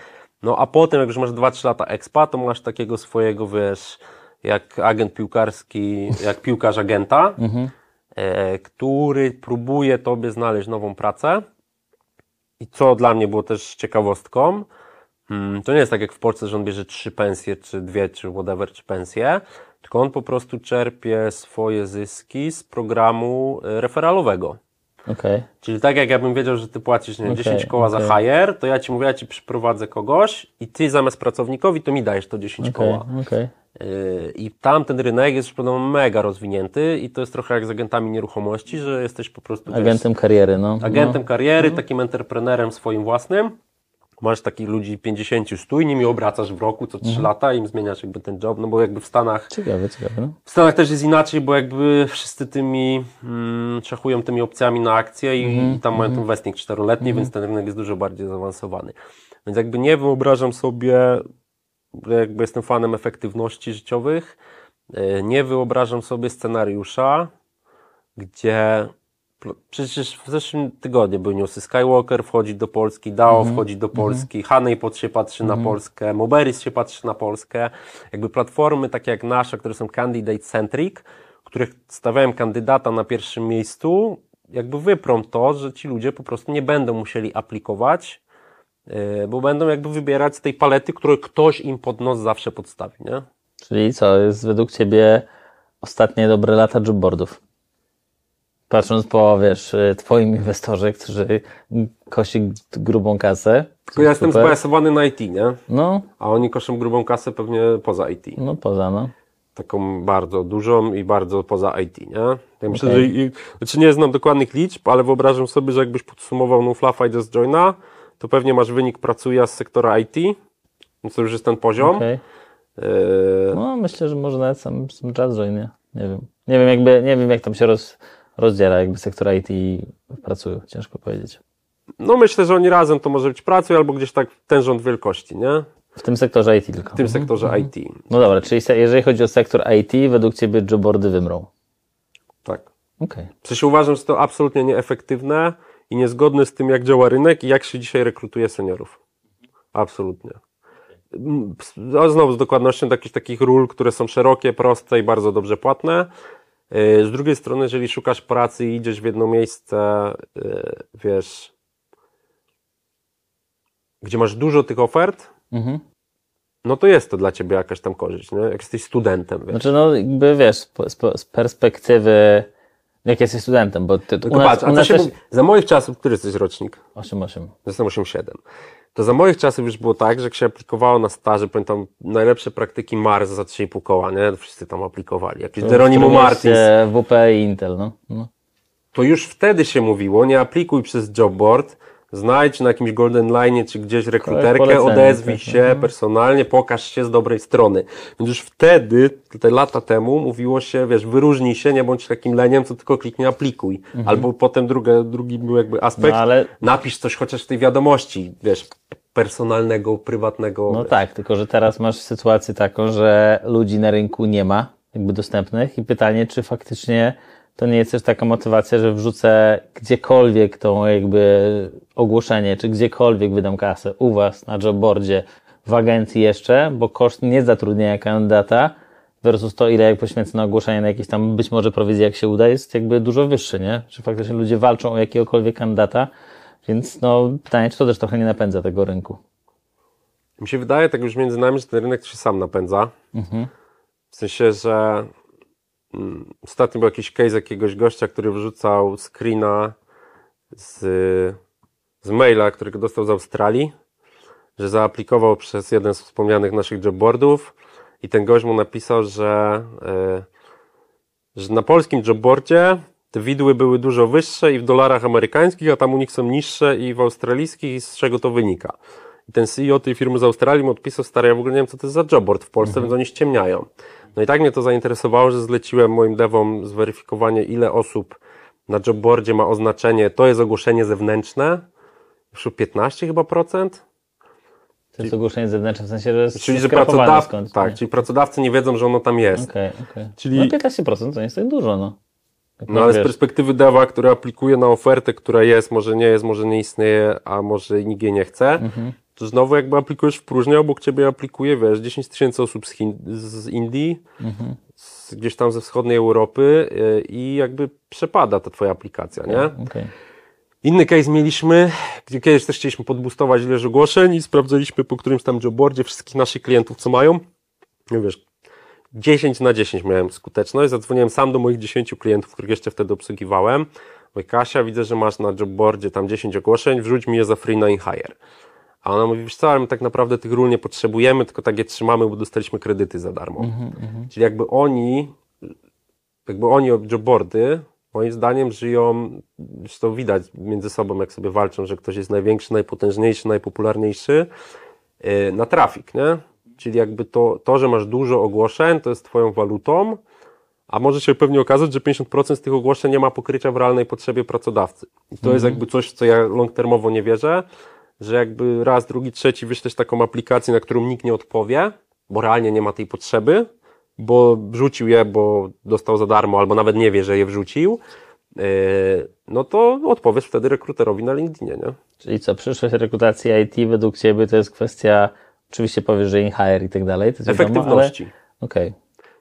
No a potem, jak już masz 2-3 lata expa, to masz takiego swojego, wiesz, jak agent piłkarski, jak piłkarz agenta, który próbuje tobie znaleźć nową pracę. I co dla mnie było też ciekawostką, mm, to nie jest tak jak w Polsce, że on bierze trzy pensje, czy dwie, czy whatever, czy pensje, tylko on po prostu czerpie swoje zyski z programu e, referalowego. Okej. Czyli tak jak ja bym wiedział, że ty płacisz nie, Okej, 10 koła okej. za hire, to ja ci mówię, ja ci przyprowadzę kogoś i ty zamiast pracownikowi to mi dajesz to 10 Okej, koła. Yy, I tam ten rynek jest już podobno mega rozwinięty i to jest trochę jak z agentami nieruchomości, że jesteś po prostu wiesz, Agentem kariery, no. agentem kariery, takim entrepreneurem swoim własnym. Masz takich ludzi 50 stój, nimi obracasz w roku co 3 lata i im zmieniasz jakby ten job, no bo jakby w Stanach. Ciekawe, ciekawe, no. w Stanach też jest inaczej, bo jakby wszyscy tymi mm, szachują tymi opcjami na akcje i, Mhm, i tam mają ten westnik czteroletni, więc ten rynek jest dużo bardziej zaawansowany. Więc jakby nie wyobrażam sobie, jakby jestem fanem efektywności życiowych, e, nie wyobrażam sobie scenariusza, gdzie przecież w zeszłym tygodniu były newsy. Skywalker wchodzi do Polski, DAO Mhm. wchodzi do Polski, Honeypot się patrzy na Polskę, Moberis się patrzy na Polskę. Jakby platformy takie jak nasza, które są candidate-centric, które stawiają kandydata na pierwszym miejscu, jakby wyprą to, że ci ludzie po prostu nie będą musieli aplikować, yy, bo będą jakby wybierać z tej palety, którą ktoś im pod nos zawsze podstawi, nie? Czyli co, jest według Ciebie ostatnie dobre lata jobboardów? Patrząc po, wiesz, y, Twoim inwestorze, którzy kosi grubą kasę. Tylko ja jestem zbajasowany na IT, nie? No, A oni koszą grubą kasę pewnie poza IT. no poza, no. Taką bardzo dużą i bardzo poza IT, nie? Ja myślę, Okej. że i, znaczy nie znam dokładnych liczb, ale wyobrażam sobie, że jakbyś podsumował Nuflafa i Just Joina, to pewnie masz wynik pracuje z sektora IT, więc to już jest ten poziom. Okej. Yy, No, myślę, że może nawet sam, sam Jazz nie? Nie wiem. Nie wiem, jakby, nie wiem, jak tam się roz, rozdziela, jakby sektor IT pracują. Ciężko powiedzieć. no myślę, że oni razem to może być pracuj albo gdzieś tak ten rząd wielkości, nie? W tym sektorze IT tylko. W tym sektorze IT. No dobra, czyli jeżeli chodzi o sektor IT, według Ciebie jobboardy wymrą. Tak. Okej. W sensie uważam, że to absolutnie nieefektywne i niezgodne z tym, jak działa rynek i jak się dzisiaj rekrutuje seniorów. Absolutnie. Mm, No, znowu z dokładnością do jakichś takich ról, które są szerokie, proste i bardzo dobrze płatne. Yy, Z drugiej strony, jeżeli szukasz pracy i idziesz w jedno miejsce, yy, wiesz, gdzie masz dużo tych ofert, Mhm. no to jest to dla ciebie jakaś tam korzyść, nie? Jak jesteś studentem, wiesz. Znaczy, no jakby wiesz, z perspektywy, jak jesteś studentem, bo ty, u Tylko nas, patrz, u nas też... Za moich czasów, który jesteś rocznik? 8-8. Jestem 8,7. To za moich czasów już było tak, że jak się aplikowało na staże, pamiętam najlepsze praktyki Mars za 3,5 koła, nie? Wszyscy tam aplikowali. Jakiś Geronimo Martins. WP i Intel, no. no. To już wtedy się mówiło, nie aplikuj przez jobboard, znajdź na jakimś Golden Line czy gdzieś rekruterkę, polecenie, odezwij tak, się personalnie, pokaż się z dobrej strony. Więc już wtedy, te lata temu, mówiło się, wiesz, wyróżnij się, nie bądź takim leniem, co tylko kliknie aplikuj. Albo potem druga, drugi był jakby aspekt, Mhm. No, ale- napisz coś chociaż w tej wiadomości, wiesz, personalnego, prywatnego. No tak, tylko że teraz masz sytuację taką, że ludzi na rynku nie ma, jakby dostępnych i pytanie, czy faktycznie to nie jest też taka motywacja, że wrzucę gdziekolwiek tą jakby ogłoszenie, czy gdziekolwiek wydam kasę u Was na jobboardzie, w agencji jeszcze, bo koszt niezatrudnienia kandydata versus to, ile jak poświęcę na ogłoszenie na jakieś tam być może prowizję, jak się uda, jest jakby dużo wyższy, nie? Czy faktycznie ludzie walczą o jakiegokolwiek kandydata, więc no pytanie, czy to też trochę nie napędza tego rynku. Mi się wydaje, tak już między nami, że ten rynek się sam napędza. W sensie, że ostatnio był jakiś case jakiegoś gościa, który wrzucał screena z, z maila, którego dostał z Australii, że zaaplikował przez jeden z wspomnianych naszych jobboardów i ten gość mu napisał, że, y, że na polskim jobboardzie te widły były dużo wyższe i w dolarach amerykańskich, a tam u nich są niższe i w australijskich i z czego to wynika. I ten CEO tej firmy z Australii mu odpisał, stary, ja w ogóle nie wiem, co to jest za jobboard w Polsce, więc oni ściemniają. No i tak mnie to zainteresowało, że zleciłem moim devom zweryfikowanie, ile osób na jobboardzie ma oznaczenie, to jest ogłoszenie zewnętrzne, już o 15 chyba procent, To jest ogłoszenie zewnętrzne, w sensie, że jest czyli że pracodawcy, skądś, tak, nie? czyli pracodawcy nie wiedzą, że ono tam jest. Okej, okej. Czyli- No 15% to nie jest tak dużo, no. Jak No ale z wiesz, perspektywy dewa, który aplikuje na ofertę, która jest, może nie jest, może nie istnieje, a może nikt jej nie chce, Mhm. To znowu jakby aplikujesz w próżnię, obok ciebie aplikuje, wiesz, 10 tysięcy osób z, Chin, z Indii, Mhm. z, gdzieś tam ze wschodniej Europy yy, i jakby przepada ta twoja aplikacja, nie? okej. Inny case mieliśmy, gdzie kiedyś też chcieliśmy podbustować ilość ogłoszeń i sprawdzaliśmy po którymś tam jobboardzie wszystkich naszych klientów, co mają. No wiesz, 10 na 10 miałem skuteczność. Zadzwoniłem sam do moich 10 klientów, których jeszcze wtedy obsługiwałem. Mówię, Kasia, widzę, że masz na jobboardzie tam 10 ogłoszeń, wrzuć mi je za free na InHire. A ona mówi, wiesz co, ale my tak naprawdę tych ról nie potrzebujemy, tylko tak je trzymamy, bo dostaliśmy kredyty za darmo. Czyli jakby oni, jakby oni jobboardy, moim zdaniem żyją, zresztą widać między sobą, jak sobie walczą, że ktoś jest największy, najpotężniejszy, najpopularniejszy, yy, na trafik, nie? Czyli jakby to, to, że masz dużo ogłoszeń, to jest twoją walutą, a może się pewnie okazać, że 50% z tych ogłoszeń nie ma pokrycia w realnej potrzebie pracodawcy. I to jest jakby coś, w co ja long-termowo nie wierzę, że jakby raz, drugi, trzeci wyślesz taką aplikację, na którą nikt nie odpowie, bo realnie nie ma tej potrzeby, bo wrzucił je, bo dostał za darmo, albo nawet nie wie, że je wrzucił, yy, no to odpowiesz wtedy rekruterowi na LinkedInie, nie? Czyli co, przyszłość rekrutacji IT według Ciebie to jest kwestia, oczywiście powiesz, że in-hire i tak dalej, to jest Efektywności. Okej.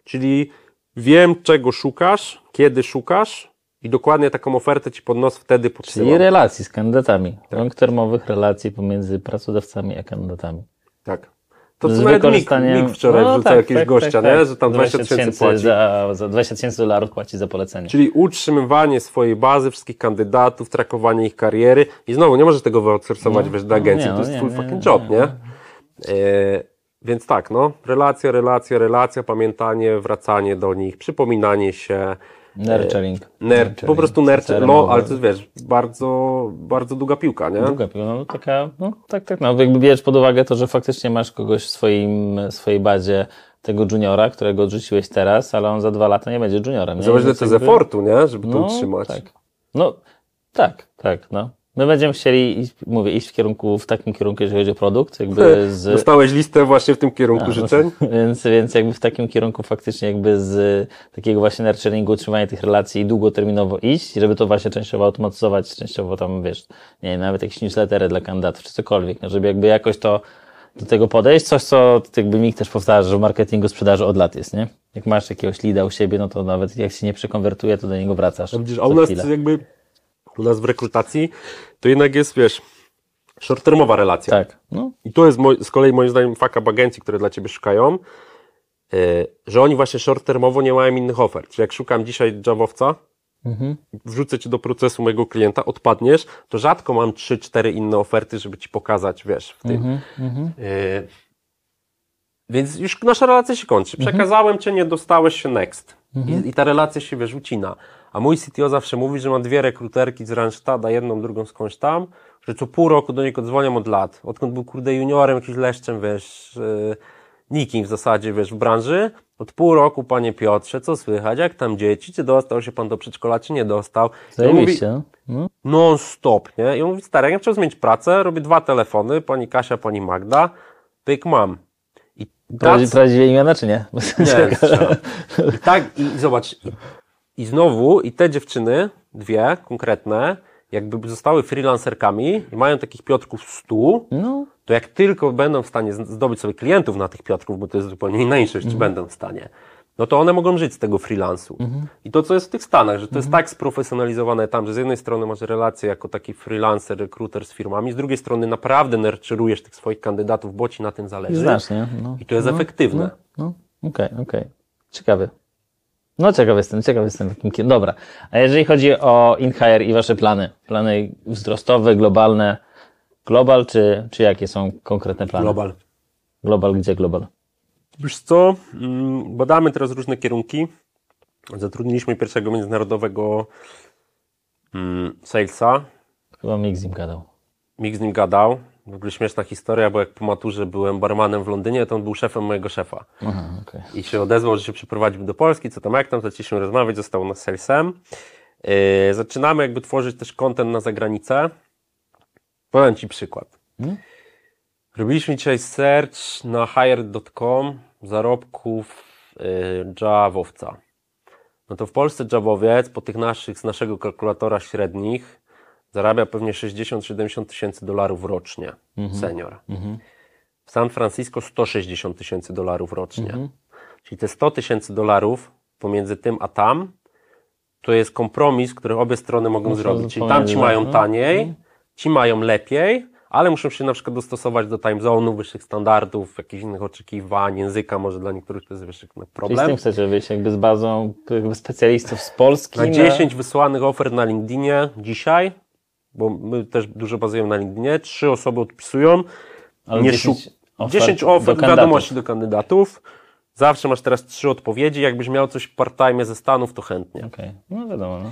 Czyli wiem, czego szukasz, kiedy szukasz i dokładnie taką ofertę ci pod nos wtedy Czyli podsyłam. relacji z kandydatami. Long-termowych relacji pomiędzy pracodawcami a kandydatami. Tak. To co nawet Mik, wykorzystaniem- wczoraj No tak, jakiegoś tak, gościa, tak, nie? tak. że tam 20 tysięcy płaci. Za, za 20 tysięcy dolarów płaci za polecenie. Czyli utrzymywanie swojej bazy, wszystkich kandydatów, trakowanie ich kariery i znowu nie możesz tego wyoutsourcować, wiesz, do no agencji, nie, to jest no twój nie, fucking nie, job, nie, nie? E, więc tak, no, relacja, relacja, relacja, pamiętanie, wracanie do nich, przypominanie się, Nurturing. nerd, po prostu nurture, no, ale to wiesz, bardzo, bardzo długa piłka, nie? Długa piłka, no taka, no tak, tak, no jakby bierzesz pod uwagę to, że faktycznie masz kogoś w swoim, swojej bazie, tego juniora, którego odrzuciłeś teraz, ale on za dwa lata nie będzie juniorem. Zobacz, ile to jest jakby- efortu, nie? Żeby to no, utrzymać. Tak. No, tak, tak, no. My będziemy chcieli, iść, mówię, iść w kierunku, w takim kierunku, jeżeli chodzi o produkt, jakby z... Dostałeś listę właśnie w tym kierunku A, no, życzeń? Więc, więc jakby w takim kierunku faktycznie jakby z takiego właśnie nurturingu, utrzymania tych relacji i długoterminowo iść, żeby to właśnie częściowo automatyzować, częściowo tam, wiesz, nie wiem, nawet jakieś newslettery dla kandydatów, czy cokolwiek, no, żeby jakby jakoś to do tego podejść, coś co jakby Mik też powtarza, że w marketingu sprzedaży od lat jest, nie? Jak masz jakiegoś lida u siebie, no to nawet jak się nie przekonwertuje, to do niego wracasz. A widzisz, a u nas jakby, u nas w rekrutacji, to jednak jest, wiesz, short-termowa relacja. Tak, no, I to jest z kolei moim zdaniem up agencji, które dla Ciebie szukają, yy, że oni właśnie short-termowo nie mają innych ofert. Czyli jak szukam dzisiaj Javowca, Mhm. wrzucę Cię do procesu mojego klienta, odpadniesz, to rzadko mam 3-4 inne oferty, żeby Ci pokazać, wiesz, w tym. Mhm, Yy, więc już nasza relacja się kończy. Przekazałem Cię, nie dostałeś się next. I, I ta relacja się, wiesz, ucina. A mój CTO zawsze mówi, że ma dwie rekruterki z Randstadda, jedną, drugą skądś tam, że co pół roku do niego dzwonią od lat. Odkąd był, kurde, juniorem, jakimś leszczem, wiesz, yy, nikim w zasadzie, wiesz, w branży. Od pół roku, panie Piotrze, co słychać, jak tam dzieci, czy dostał się pan do przedszkola, czy nie dostał. On mówi, zajebiście, no. non-stop, nie? I on mówi, stary, jak ja chciał zmienić pracę, robię dwa telefony, pani Kasia, pani Magda, pyk, mam. I Prowadzi, prowadzi imiona, czy nie? nie. I tak, i zobacz, i, znowu, i te dziewczyny, dwie konkretne, jakby zostały freelancerkami i mają takich Piotrków 100, No, to jak tylko będą w stanie zdobyć sobie klientów na tych Piotrków, bo to jest zupełnie inna niż czy będą w stanie, no to one mogą żyć z tego freelansu. I to, co jest w tych Stanach, że to jest tak sprofesjonalizowane tam, że z jednej strony masz relacje jako taki freelancer, rekruter z firmami, z drugiej strony naprawdę nurturujesz tych swoich kandydatów, bo ci na tym zależy. znasz, nie? No. I to jest efektywne. No, okej, okej. Ciekawy. No ciekawy jestem, ciekawy jestem. w jakim Dobra. A jeżeli chodzi o InHire i Wasze plany? Plany wzrostowe, globalne. Global, czy, czy jakie są konkretne plany? Global. Global, gdzie global? Wiesz co, mm, badamy teraz różne kierunki. Zatrudniliśmy pierwszego międzynarodowego mm, salesa. Chyba Mik z nim gadał. Mik z nim gadał. W ogóle śmieszna historia, bo jak po maturze byłem barmanem w Londynie, to on był szefem mojego szefa. Aha, okej. I się odezwał, że się przeprowadził do Polski, co tam jak tam, zaczęliśmy rozmawiać, został nas salesem. Yy, zaczynamy jakby tworzyć też content na zagranicę. Podam Ci przykład. Mhm. Robiliśmy dzisiaj search na hire.com zarobków yy, Javowca. No to w Polsce Javowiec po tych naszych, z naszego kalkulatora średnich zarabia pewnie 60-70 tysięcy dolarów rocznie, senior. W San Francisco 160 tysięcy dolarów rocznie. Czyli te 100 tysięcy dolarów pomiędzy tym a tam, to jest kompromis, który obie strony mogą Muszą zrobić. Czyli tam ci mają no. taniej, ci mają lepiej, ale muszą się na przykład dostosować do time zone'u, wyższych standardów, jakichś innych oczekiwań, języka, może dla niektórych to jest wiesz, na Czyli z problem. tym chcecie wyjść jakby z bazą jakby specjalistów z Polski. Na 10 wysłanych ofert na LinkedInie dzisiaj, bo my też dużo bazujemy na LinkedInie, trzy osoby odpisują, Ale nie 10 szuk- ofert 10 do ofert, kandydatów. wiadomości do kandydatów. Zawsze masz teraz trzy odpowiedzi. Jakbyś miał coś part-time ze Stanów, to chętnie. Okej, no wiadomo, no.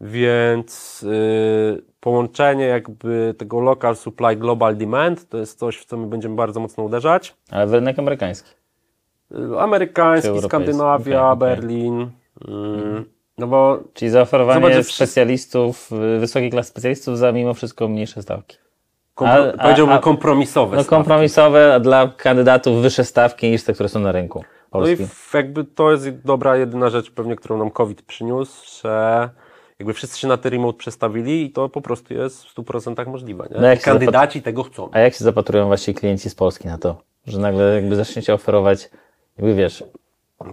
Więc yy, połączenie jakby tego local supply, global demand to jest coś, w co my będziemy bardzo mocno uderzać. Ale w rynek amerykański. Yy, Amerykański? Skandynawia, Okej, okej. Berlin. Yy, no bo Czyli zaoferowanie Zobacz, wszyscy- specjalistów, y, wysokiej klasy specjalistów za mimo wszystko mniejsze stawki. kompro- A- powiedziałbym a- kompromisowe. No stawki. kompromisowe, a dla kandydatów wyższe stawki niż te, które są na rynku No i jakby to jest dobra jedyna rzecz pewnie, którą nam COVID przyniósł, że jakby wszyscy się na ten remote przestawili i to po prostu jest w 100% możliwe. Nie? No jak Kandydaci tego chcą. A jak się zapatrują właśnie klienci z Polski na to? Że nagle jakby zaczniecie oferować, jakby wiesz,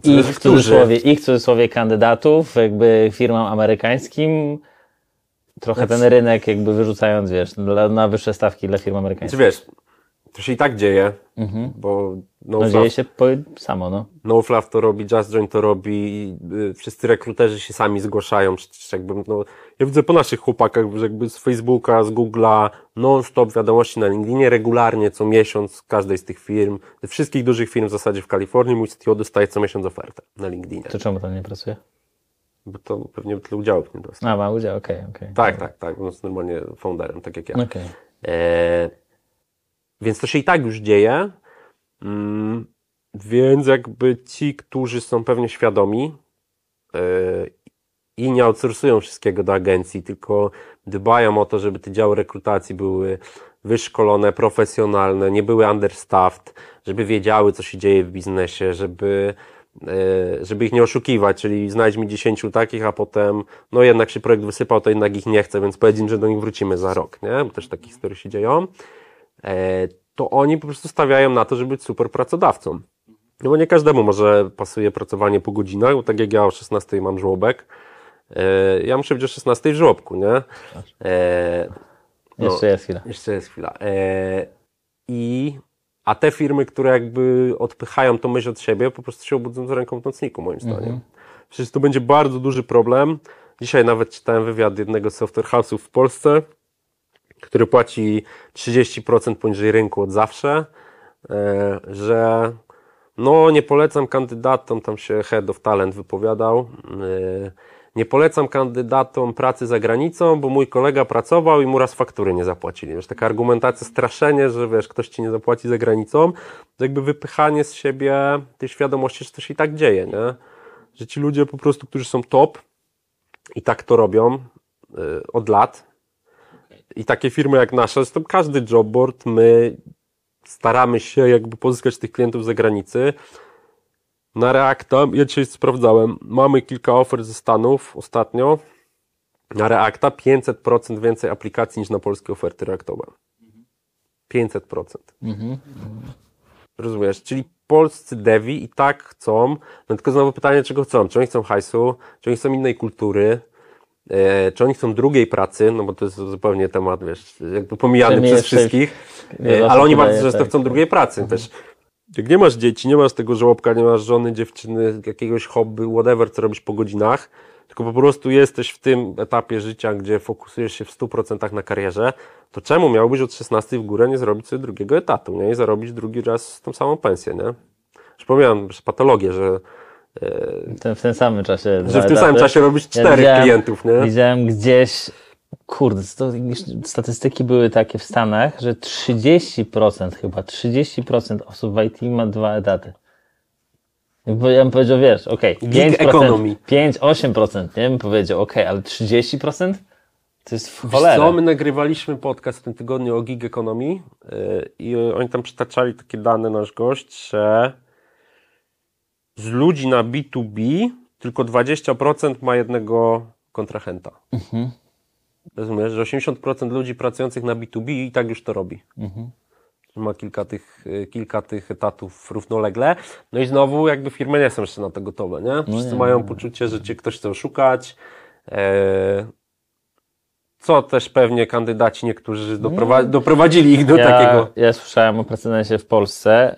ich w cudzysłowie, ich w cudzysłowie kandydatów, jakby firmom amerykańskim, trochę ten rynek jakby wyrzucając, wiesz, dla, na wyższe stawki dla firm Czy amerykańskich. wiesz, to się i tak dzieje, bo no, No dzieje się po, samo, no. NoFluff to robi, Just Join to robi, y, wszyscy rekruterzy się sami zgłaszają, czy jakby, no, ja widzę po naszych chłopakach, że jakby z Facebooka, z Google'a, non-stop wiadomości na LinkedInie, regularnie, co miesiąc, z każdej z tych firm, ze wszystkich dużych firm w zasadzie w Kalifornii, mój CTO dostaje co miesiąc ofertę na LinkedInie, To czemu tam nie pracuje? bo to pewnie tyle udziałów nie dostał. A, ma udział, okej, okej. Tak, tak, tak, on jest normalnie founderem, tak jak ja. Okej. E, więc to się i tak już dzieje. Mm, więc jakby ci, którzy są pewnie świadomi e, i nie outsourcują wszystkiego do agencji, tylko dbają o to, żeby te działy rekrutacji były wyszkolone, profesjonalne, nie były understaffed, żeby wiedziały, co się dzieje w biznesie, żeby, e, żeby ich nie oszukiwać, czyli znajdź mi 10 takich, a potem, no jednak się projekt wysypał, to jednak ich nie chcę, więc powiedz im, że do nich wrócimy za rok, nie? Bo też takie historie się dzieją. E, to oni po prostu stawiają na to, żeby być super pracodawcą. No bo nie każdemu może pasuje pracowanie po godzinach, bo tak jak ja o 16 mam żłobek, ja muszę być o 16 w żłobku, nie? E, no. Jeszcze jest chwila. Jeszcze jest chwila. E, I, a te firmy, które jakby odpychają tą myśl od siebie, po prostu się obudzą z ręką w nocniku, moim zdaniem. Przecież to będzie bardzo duży problem. Dzisiaj nawet czytałem wywiad jednego z software house'ów w Polsce, który płaci 30% poniżej rynku od zawsze, e, że no nie polecam kandydatom, tam się Head of Talent wypowiadał, e, nie polecam kandydatom pracy za granicą, bo mój kolega pracował i mu raz faktury nie zapłacili. Wiesz, taka argumentacja, straszenie, że wiesz, ktoś ci nie zapłaci za granicą, to jakby wypychanie z siebie tej świadomości, że to się i tak dzieje, nie? Że ci ludzie po prostu, którzy są top i tak to robią y, od lat, i takie firmy jak nasza, zresztą każdy jobboard, my staramy się jakby pozyskać tych klientów z zagranicy. Na Reacta, ja dzisiaj sprawdzałem, mamy kilka ofert ze Stanów ostatnio. Na Reacta 500% więcej aplikacji niż na polskie oferty reaktowe. 500%. Rozumiesz? Czyli polscy devi i tak chcą, no tylko znowu pytanie, czego chcą? Czy oni chcą hajsu? Czy oni chcą innej kultury? E, czy oni chcą drugiej pracy? No bo to jest zupełnie temat, wiesz, jakby pomijany przez wszystkich. E, ale oni bardzo często tak. chcą drugiej pracy. Też, jak nie masz dzieci, nie masz tego żłobka, nie masz żony, dziewczyny, jakiegoś hobby, whatever, co robisz po godzinach, tylko po prostu jesteś w tym etapie życia, gdzie fokusujesz się w 100% na karierze, to czemu miałbyś od 16 w górę nie zrobić sobie drugiego etatu, nie? I zarobić drugi raz tą samą pensję, nie? Że patologię, że, Ten, w tym samym czasie. że w tym samym etapy. czasie robisz Ja czterech widziałem- klientów, nie? Widziałem gdzieś, kurde, to, statystyki były takie w Stanach, że 30% chyba, 30% osób w IT ma dwa etaty. Ja bym powiedział, wiesz, okej, Gig 5%, economy. 5-8%, nie bym powiedział, okej, ale 30%? To jest w Wiesz cholerę. co, my nagrywaliśmy podcast w tym tygodniu o gig economy yy, i oni tam przytaczali takie dane, nasz gość, że z ludzi na B2B tylko 20% ma jednego kontrahenta. Rozumiesz, że 80% ludzi pracujących na B2B i tak już to robi. Że Ma kilka tych, y, kilka tych etatów równolegle. No i znowu jakby firmy nie są jeszcze na to gotowe, nie? Wszyscy mają poczucie, że cię ktoś chce oszukać. E, co też pewnie kandydaci niektórzy doprowa- doprowadzili ich do ja, takiego. Ja słyszałem o precedensie w Polsce,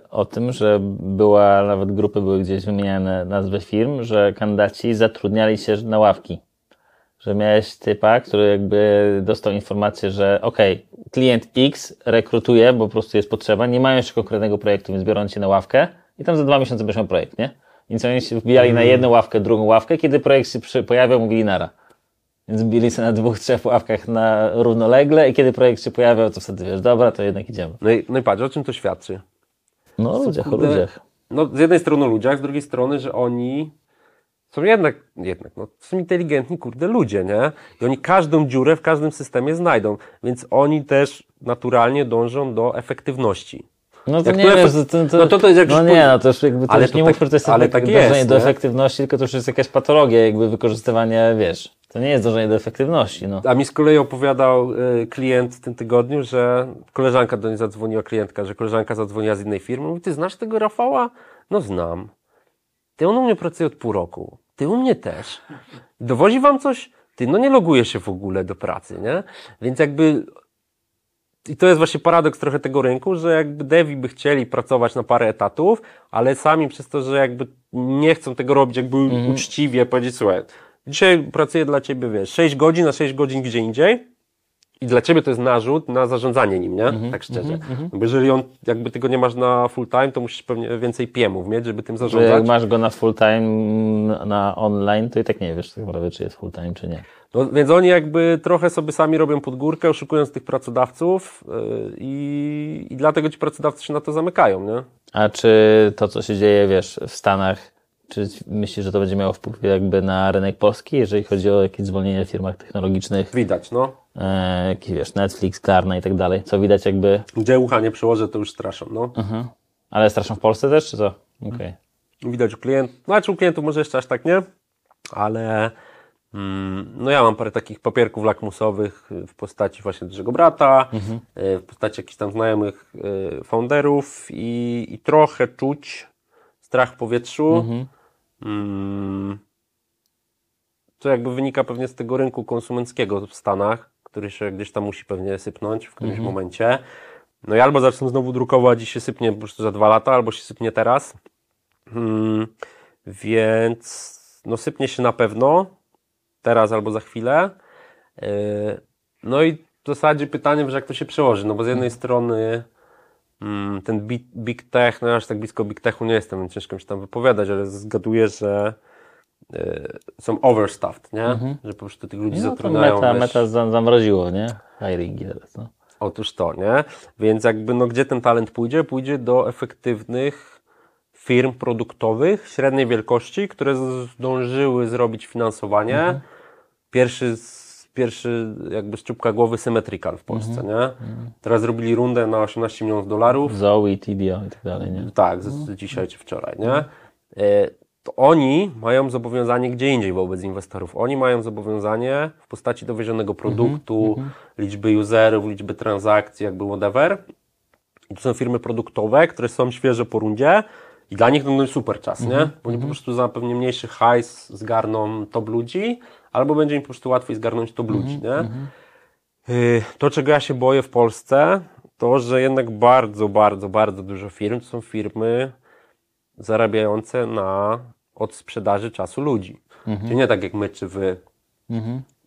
yy, o tym, że była, nawet grupy były gdzieś wymieniane nazwy firm, że kandydaci zatrudniali się na ławki. Że miałeś typa, który jakby dostał informację, że okej, klient X rekrutuje, bo po prostu jest potrzeba, nie mają jeszcze konkretnego projektu, więc biorą cię na ławkę i tam za dwa miesiące będziesz miał projekt, nie? Więc oni się wbijali na jedną ławkę, drugą ławkę, kiedy projekt się pojawiał, mówili nara. Więc bili się na dwóch, trzech ławkach na równolegle i kiedy projekt się pojawiał, to wtedy wiesz, dobra, to jednak idziemy. No i, no i patrz, o czym to świadczy? No o ludziach, o ludziach. No, z jednej strony o ludziach, z drugiej strony, że oni są jednak, jednak no, są inteligentni, kurde, ludzie, nie? I oni każdą dziurę w każdym systemie znajdą, więc oni też naturalnie dążą do efektywności. No to Jak nie to wiesz, to, to, no to to jest jak no nie, no to już jakby, to Ale już to nie tak- mówmy, że to jest ale tak dążenie jest, do nie? efektywności, tylko to już jest jakaś patologia, jakby wykorzystywanie, wiesz, To nie jest dążenie do efektywności, no. A mi z kolei opowiadał y, klient w tym tygodniu, że koleżanka do niej zadzwoniła, klientka, że koleżanka zadzwoniła z innej firmy. Mówi, ty znasz tego Rafała? No znam. Ty on u mnie pracuje od pół roku. Ty u mnie też. Dowozi wam coś? Ty, no nie loguje się w ogóle do pracy, nie? Więc jakby i to jest właśnie paradoks trochę tego rynku, że jakby devi by chcieli pracować na parę etatów, ale sami przez to, że jakby nie chcą tego robić jakby uczciwie, powiedzieć, słuchaj, dzisiaj pracuję dla ciebie, wiesz, 6 godzin na 6 godzin gdzie indziej i dla ciebie to jest narzut na zarządzanie nim, nie? tak szczerze. No bo jeżeli on, jakby tego nie masz na full time, to musisz pewnie więcej PM-ów mieć, żeby tym Że jak zarządzać. masz go na full time, na online, to i tak nie wiesz tak naprawdę, czy jest full time, czy nie. No, więc oni jakby trochę sobie sami robią pod górkę, oszukując tych pracodawców yy, i, i dlatego ci pracodawcy się na to zamykają, nie? A czy to, co się dzieje, wiesz, w Stanach, czy myślisz, że to będzie miało wpływ jakby na rynek polski, jeżeli chodzi o jakieś zwolnienie w firmach technologicznych, Widać, no. e, jakieś, wiesz, Netflix, Klarna i tak dalej, co widać jakby, Gdzie ucha nie przełożę, to już straszą, no. Mhm. ale straszą w Polsce też, czy co? Okej. Widać u klientów, znaczy u klientów może jeszcze aż tak nie, ale mm, no ja mam parę takich papierków lakmusowych w postaci właśnie dużego brata, y, w postaci jakichś tam znajomych y, founderów i, i trochę czuć strach w powietrzu. Mm, to jakby wynika pewnie z tego rynku konsumenckiego w Stanach, który się gdzieś tam musi pewnie sypnąć w którymś momencie. No i albo zaczną znowu drukować i się sypnie po prostu za dwa lata, albo się sypnie teraz. Hmm, więc no sypnie się na pewno teraz albo za chwilę. Yy, No i w zasadzie pytanie, że jak to się przełoży, no bo z jednej strony mm, ten big, big tech, no ja aż tak blisko big techu nie jestem, ciężko mi się tam wypowiadać, ale zgaduję, że yy, są overstuffed, nie? Że po prostu tych ludzi No zatrudniają. meta, wiesz, meta zam- zamroziło, nie? Hiringi teraz, no. Otóż to, nie? Więc jakby, no gdzie ten talent pójdzie? Pójdzie do efektywnych firm produktowych średniej wielkości, które zdążyły zrobić finansowanie. Pierwszy, z- pierwszy jakby szczupka głowy Symmetrical w Polsce, nie? Teraz zrobili rundę na 18 milionów dolarów. Zoe, TBO i tak dalej, nie? Tak, z, z dzisiaj czy wczoraj, nie? E, To oni mają zobowiązanie gdzie indziej wobec inwestorów. Oni mają zobowiązanie w postaci dowiezionego produktu, liczby userów, liczby transakcji, jakby whatever. I to są firmy produktowe, które są świeże po rundzie i dla nich to no super czas, nie? Bo oni po prostu za pewnie mniejszy hajs zgarną top ludzi, albo będzie im po prostu łatwiej zgarnąć top ludzi, nie? Y, To, czego ja się boję w Polsce, to, że jednak bardzo, bardzo, bardzo dużo firm to są firmy zarabiające na od sprzedaży czasu ludzi. Czyli nie tak jak my czy wy,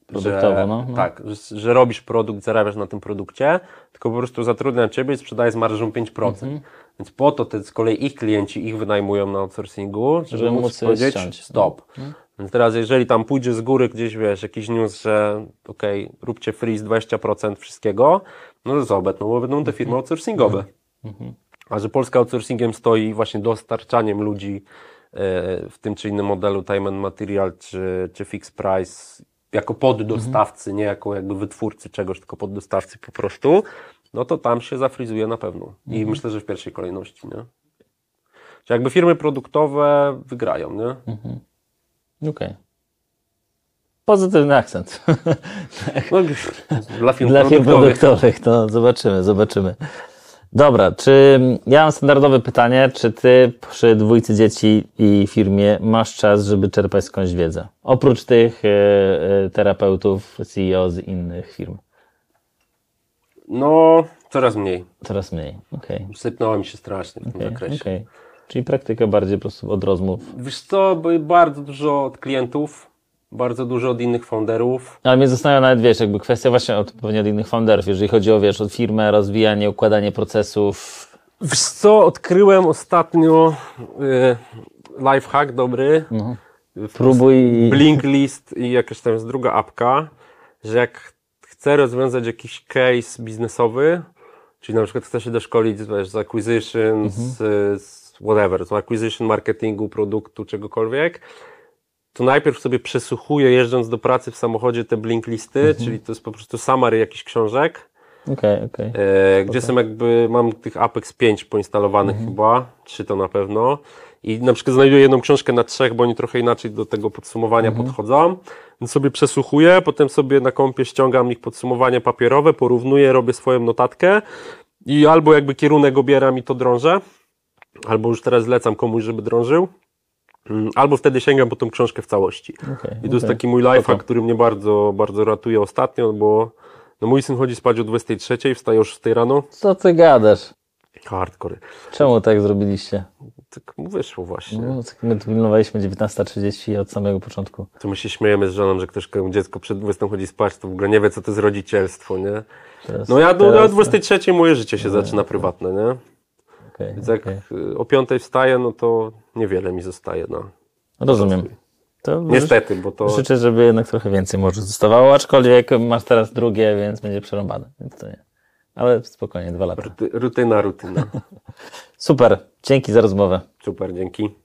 Produktowo, że, no, no. Tak, że, że robisz produkt, zarabiasz na tym produkcie, tylko po prostu zatrudnia ciebie i sprzedaje z marżą 5%. Mhm. Więc po to te z kolei ich klienci ich wynajmują na outsourcingu, żeby, Żeby móc powiedzieć ściąć. stop. Więc teraz jeżeli tam pójdzie z góry gdzieś, wiesz, jakiś news, że okej, róbcie freeze 20% wszystkiego, no to co, będą, bo będą te firmy outsourcingowe. A że Polska outsourcingiem stoi właśnie dostarczaniem ludzi e, w tym czy innym modelu time and material czy, czy fixed price jako poddostawcy, nie jako jakby wytwórcy czegoś, tylko poddostawcy po prostu, no to tam się zafrizuje na pewno. I myślę, że w pierwszej kolejności, nie? Czy jakby firmy produktowe wygrają, nie? Okej. Pozytywny akcent. No, dla firm Dla firm produktowych. produktowych, to zobaczymy, zobaczymy. Dobra, czy ja mam standardowe pytanie, czy ty przy dwójcy dzieci i firmie masz czas, żeby czerpać skądś wiedzę? Oprócz tych e, e, terapeutów, CEO z innych firm. No, coraz mniej. Coraz mniej. Okej. Sypnęła mi się strasznie w tym okej, zakresie. okej. Czyli praktyka bardziej po prostu od rozmów. Wiesz co, bo bardzo dużo od klientów, bardzo dużo od innych founderów. Ale mnie zastanawia nawet, wiesz, jakby kwestia właśnie od, pewnie od innych founderów, jeżeli chodzi o, wiesz, od firmę, rozwijanie, układanie procesów. Wiesz co, odkryłem ostatnio y, lifehack dobry. Próbuj i... Blink List i jakaś tam jest druga apka, że jak chcę rozwiązać jakiś case biznesowy, czyli na przykład chcę się doszkolić wiesz, z acquisition, z, z whatever, z acquisition, marketingu, produktu, czegokolwiek, to najpierw sobie przesłuchuję jeżdżąc do pracy w samochodzie te blink listy, czyli to jest po prostu summary jakichś książek Okej, okej. E, gdzie są jakby, mam tych Apex 5 poinstalowanych chyba, trzy to na pewno. I na przykład znajduję jedną książkę na trzech, bo oni trochę inaczej do tego podsumowania podchodzą. Więc sobie przesłuchuję, potem sobie na kompie ściągam ich podsumowanie papierowe, porównuję, robię swoją notatkę i albo jakby kierunek obieram i to drążę, albo już teraz zlecam komuś, żeby drążył, albo wtedy sięgam po tą książkę w całości. Okej, I to jest okej. taki mój lifehack, Spoko. który mnie bardzo, bardzo ratuje ostatnio, bo no mój syn chodzi spać o 23, wstaje o 6 rano. Co ty gadasz? Hardcore. Czemu tak zrobiliście? Tak mu wyszło właśnie. No, tak my tu pilnowaliśmy 19.30 od samego początku. To my się śmiejemy z żoną, że ktoś dziecko przed 20 chodzi spać, to w ogóle nie wie, co to jest rodzicielstwo, nie? Teraz, No ja do, teraz- o 23 moje życie się zaczyna prywatne, nie? Okej, Więc jak okej. y, o 5 wstaję, no to niewiele mi zostaje, no. Rozumiem. To Niestety, bo to... Życzę, żeby jednak trochę więcej może zostawało, aczkolwiek masz teraz drugie, więc będzie przerąbane, więc to nie. Ale spokojnie, dwa lata. Ruty, rutyna, rutyna. Super, dzięki za rozmowę. Super, dzięki.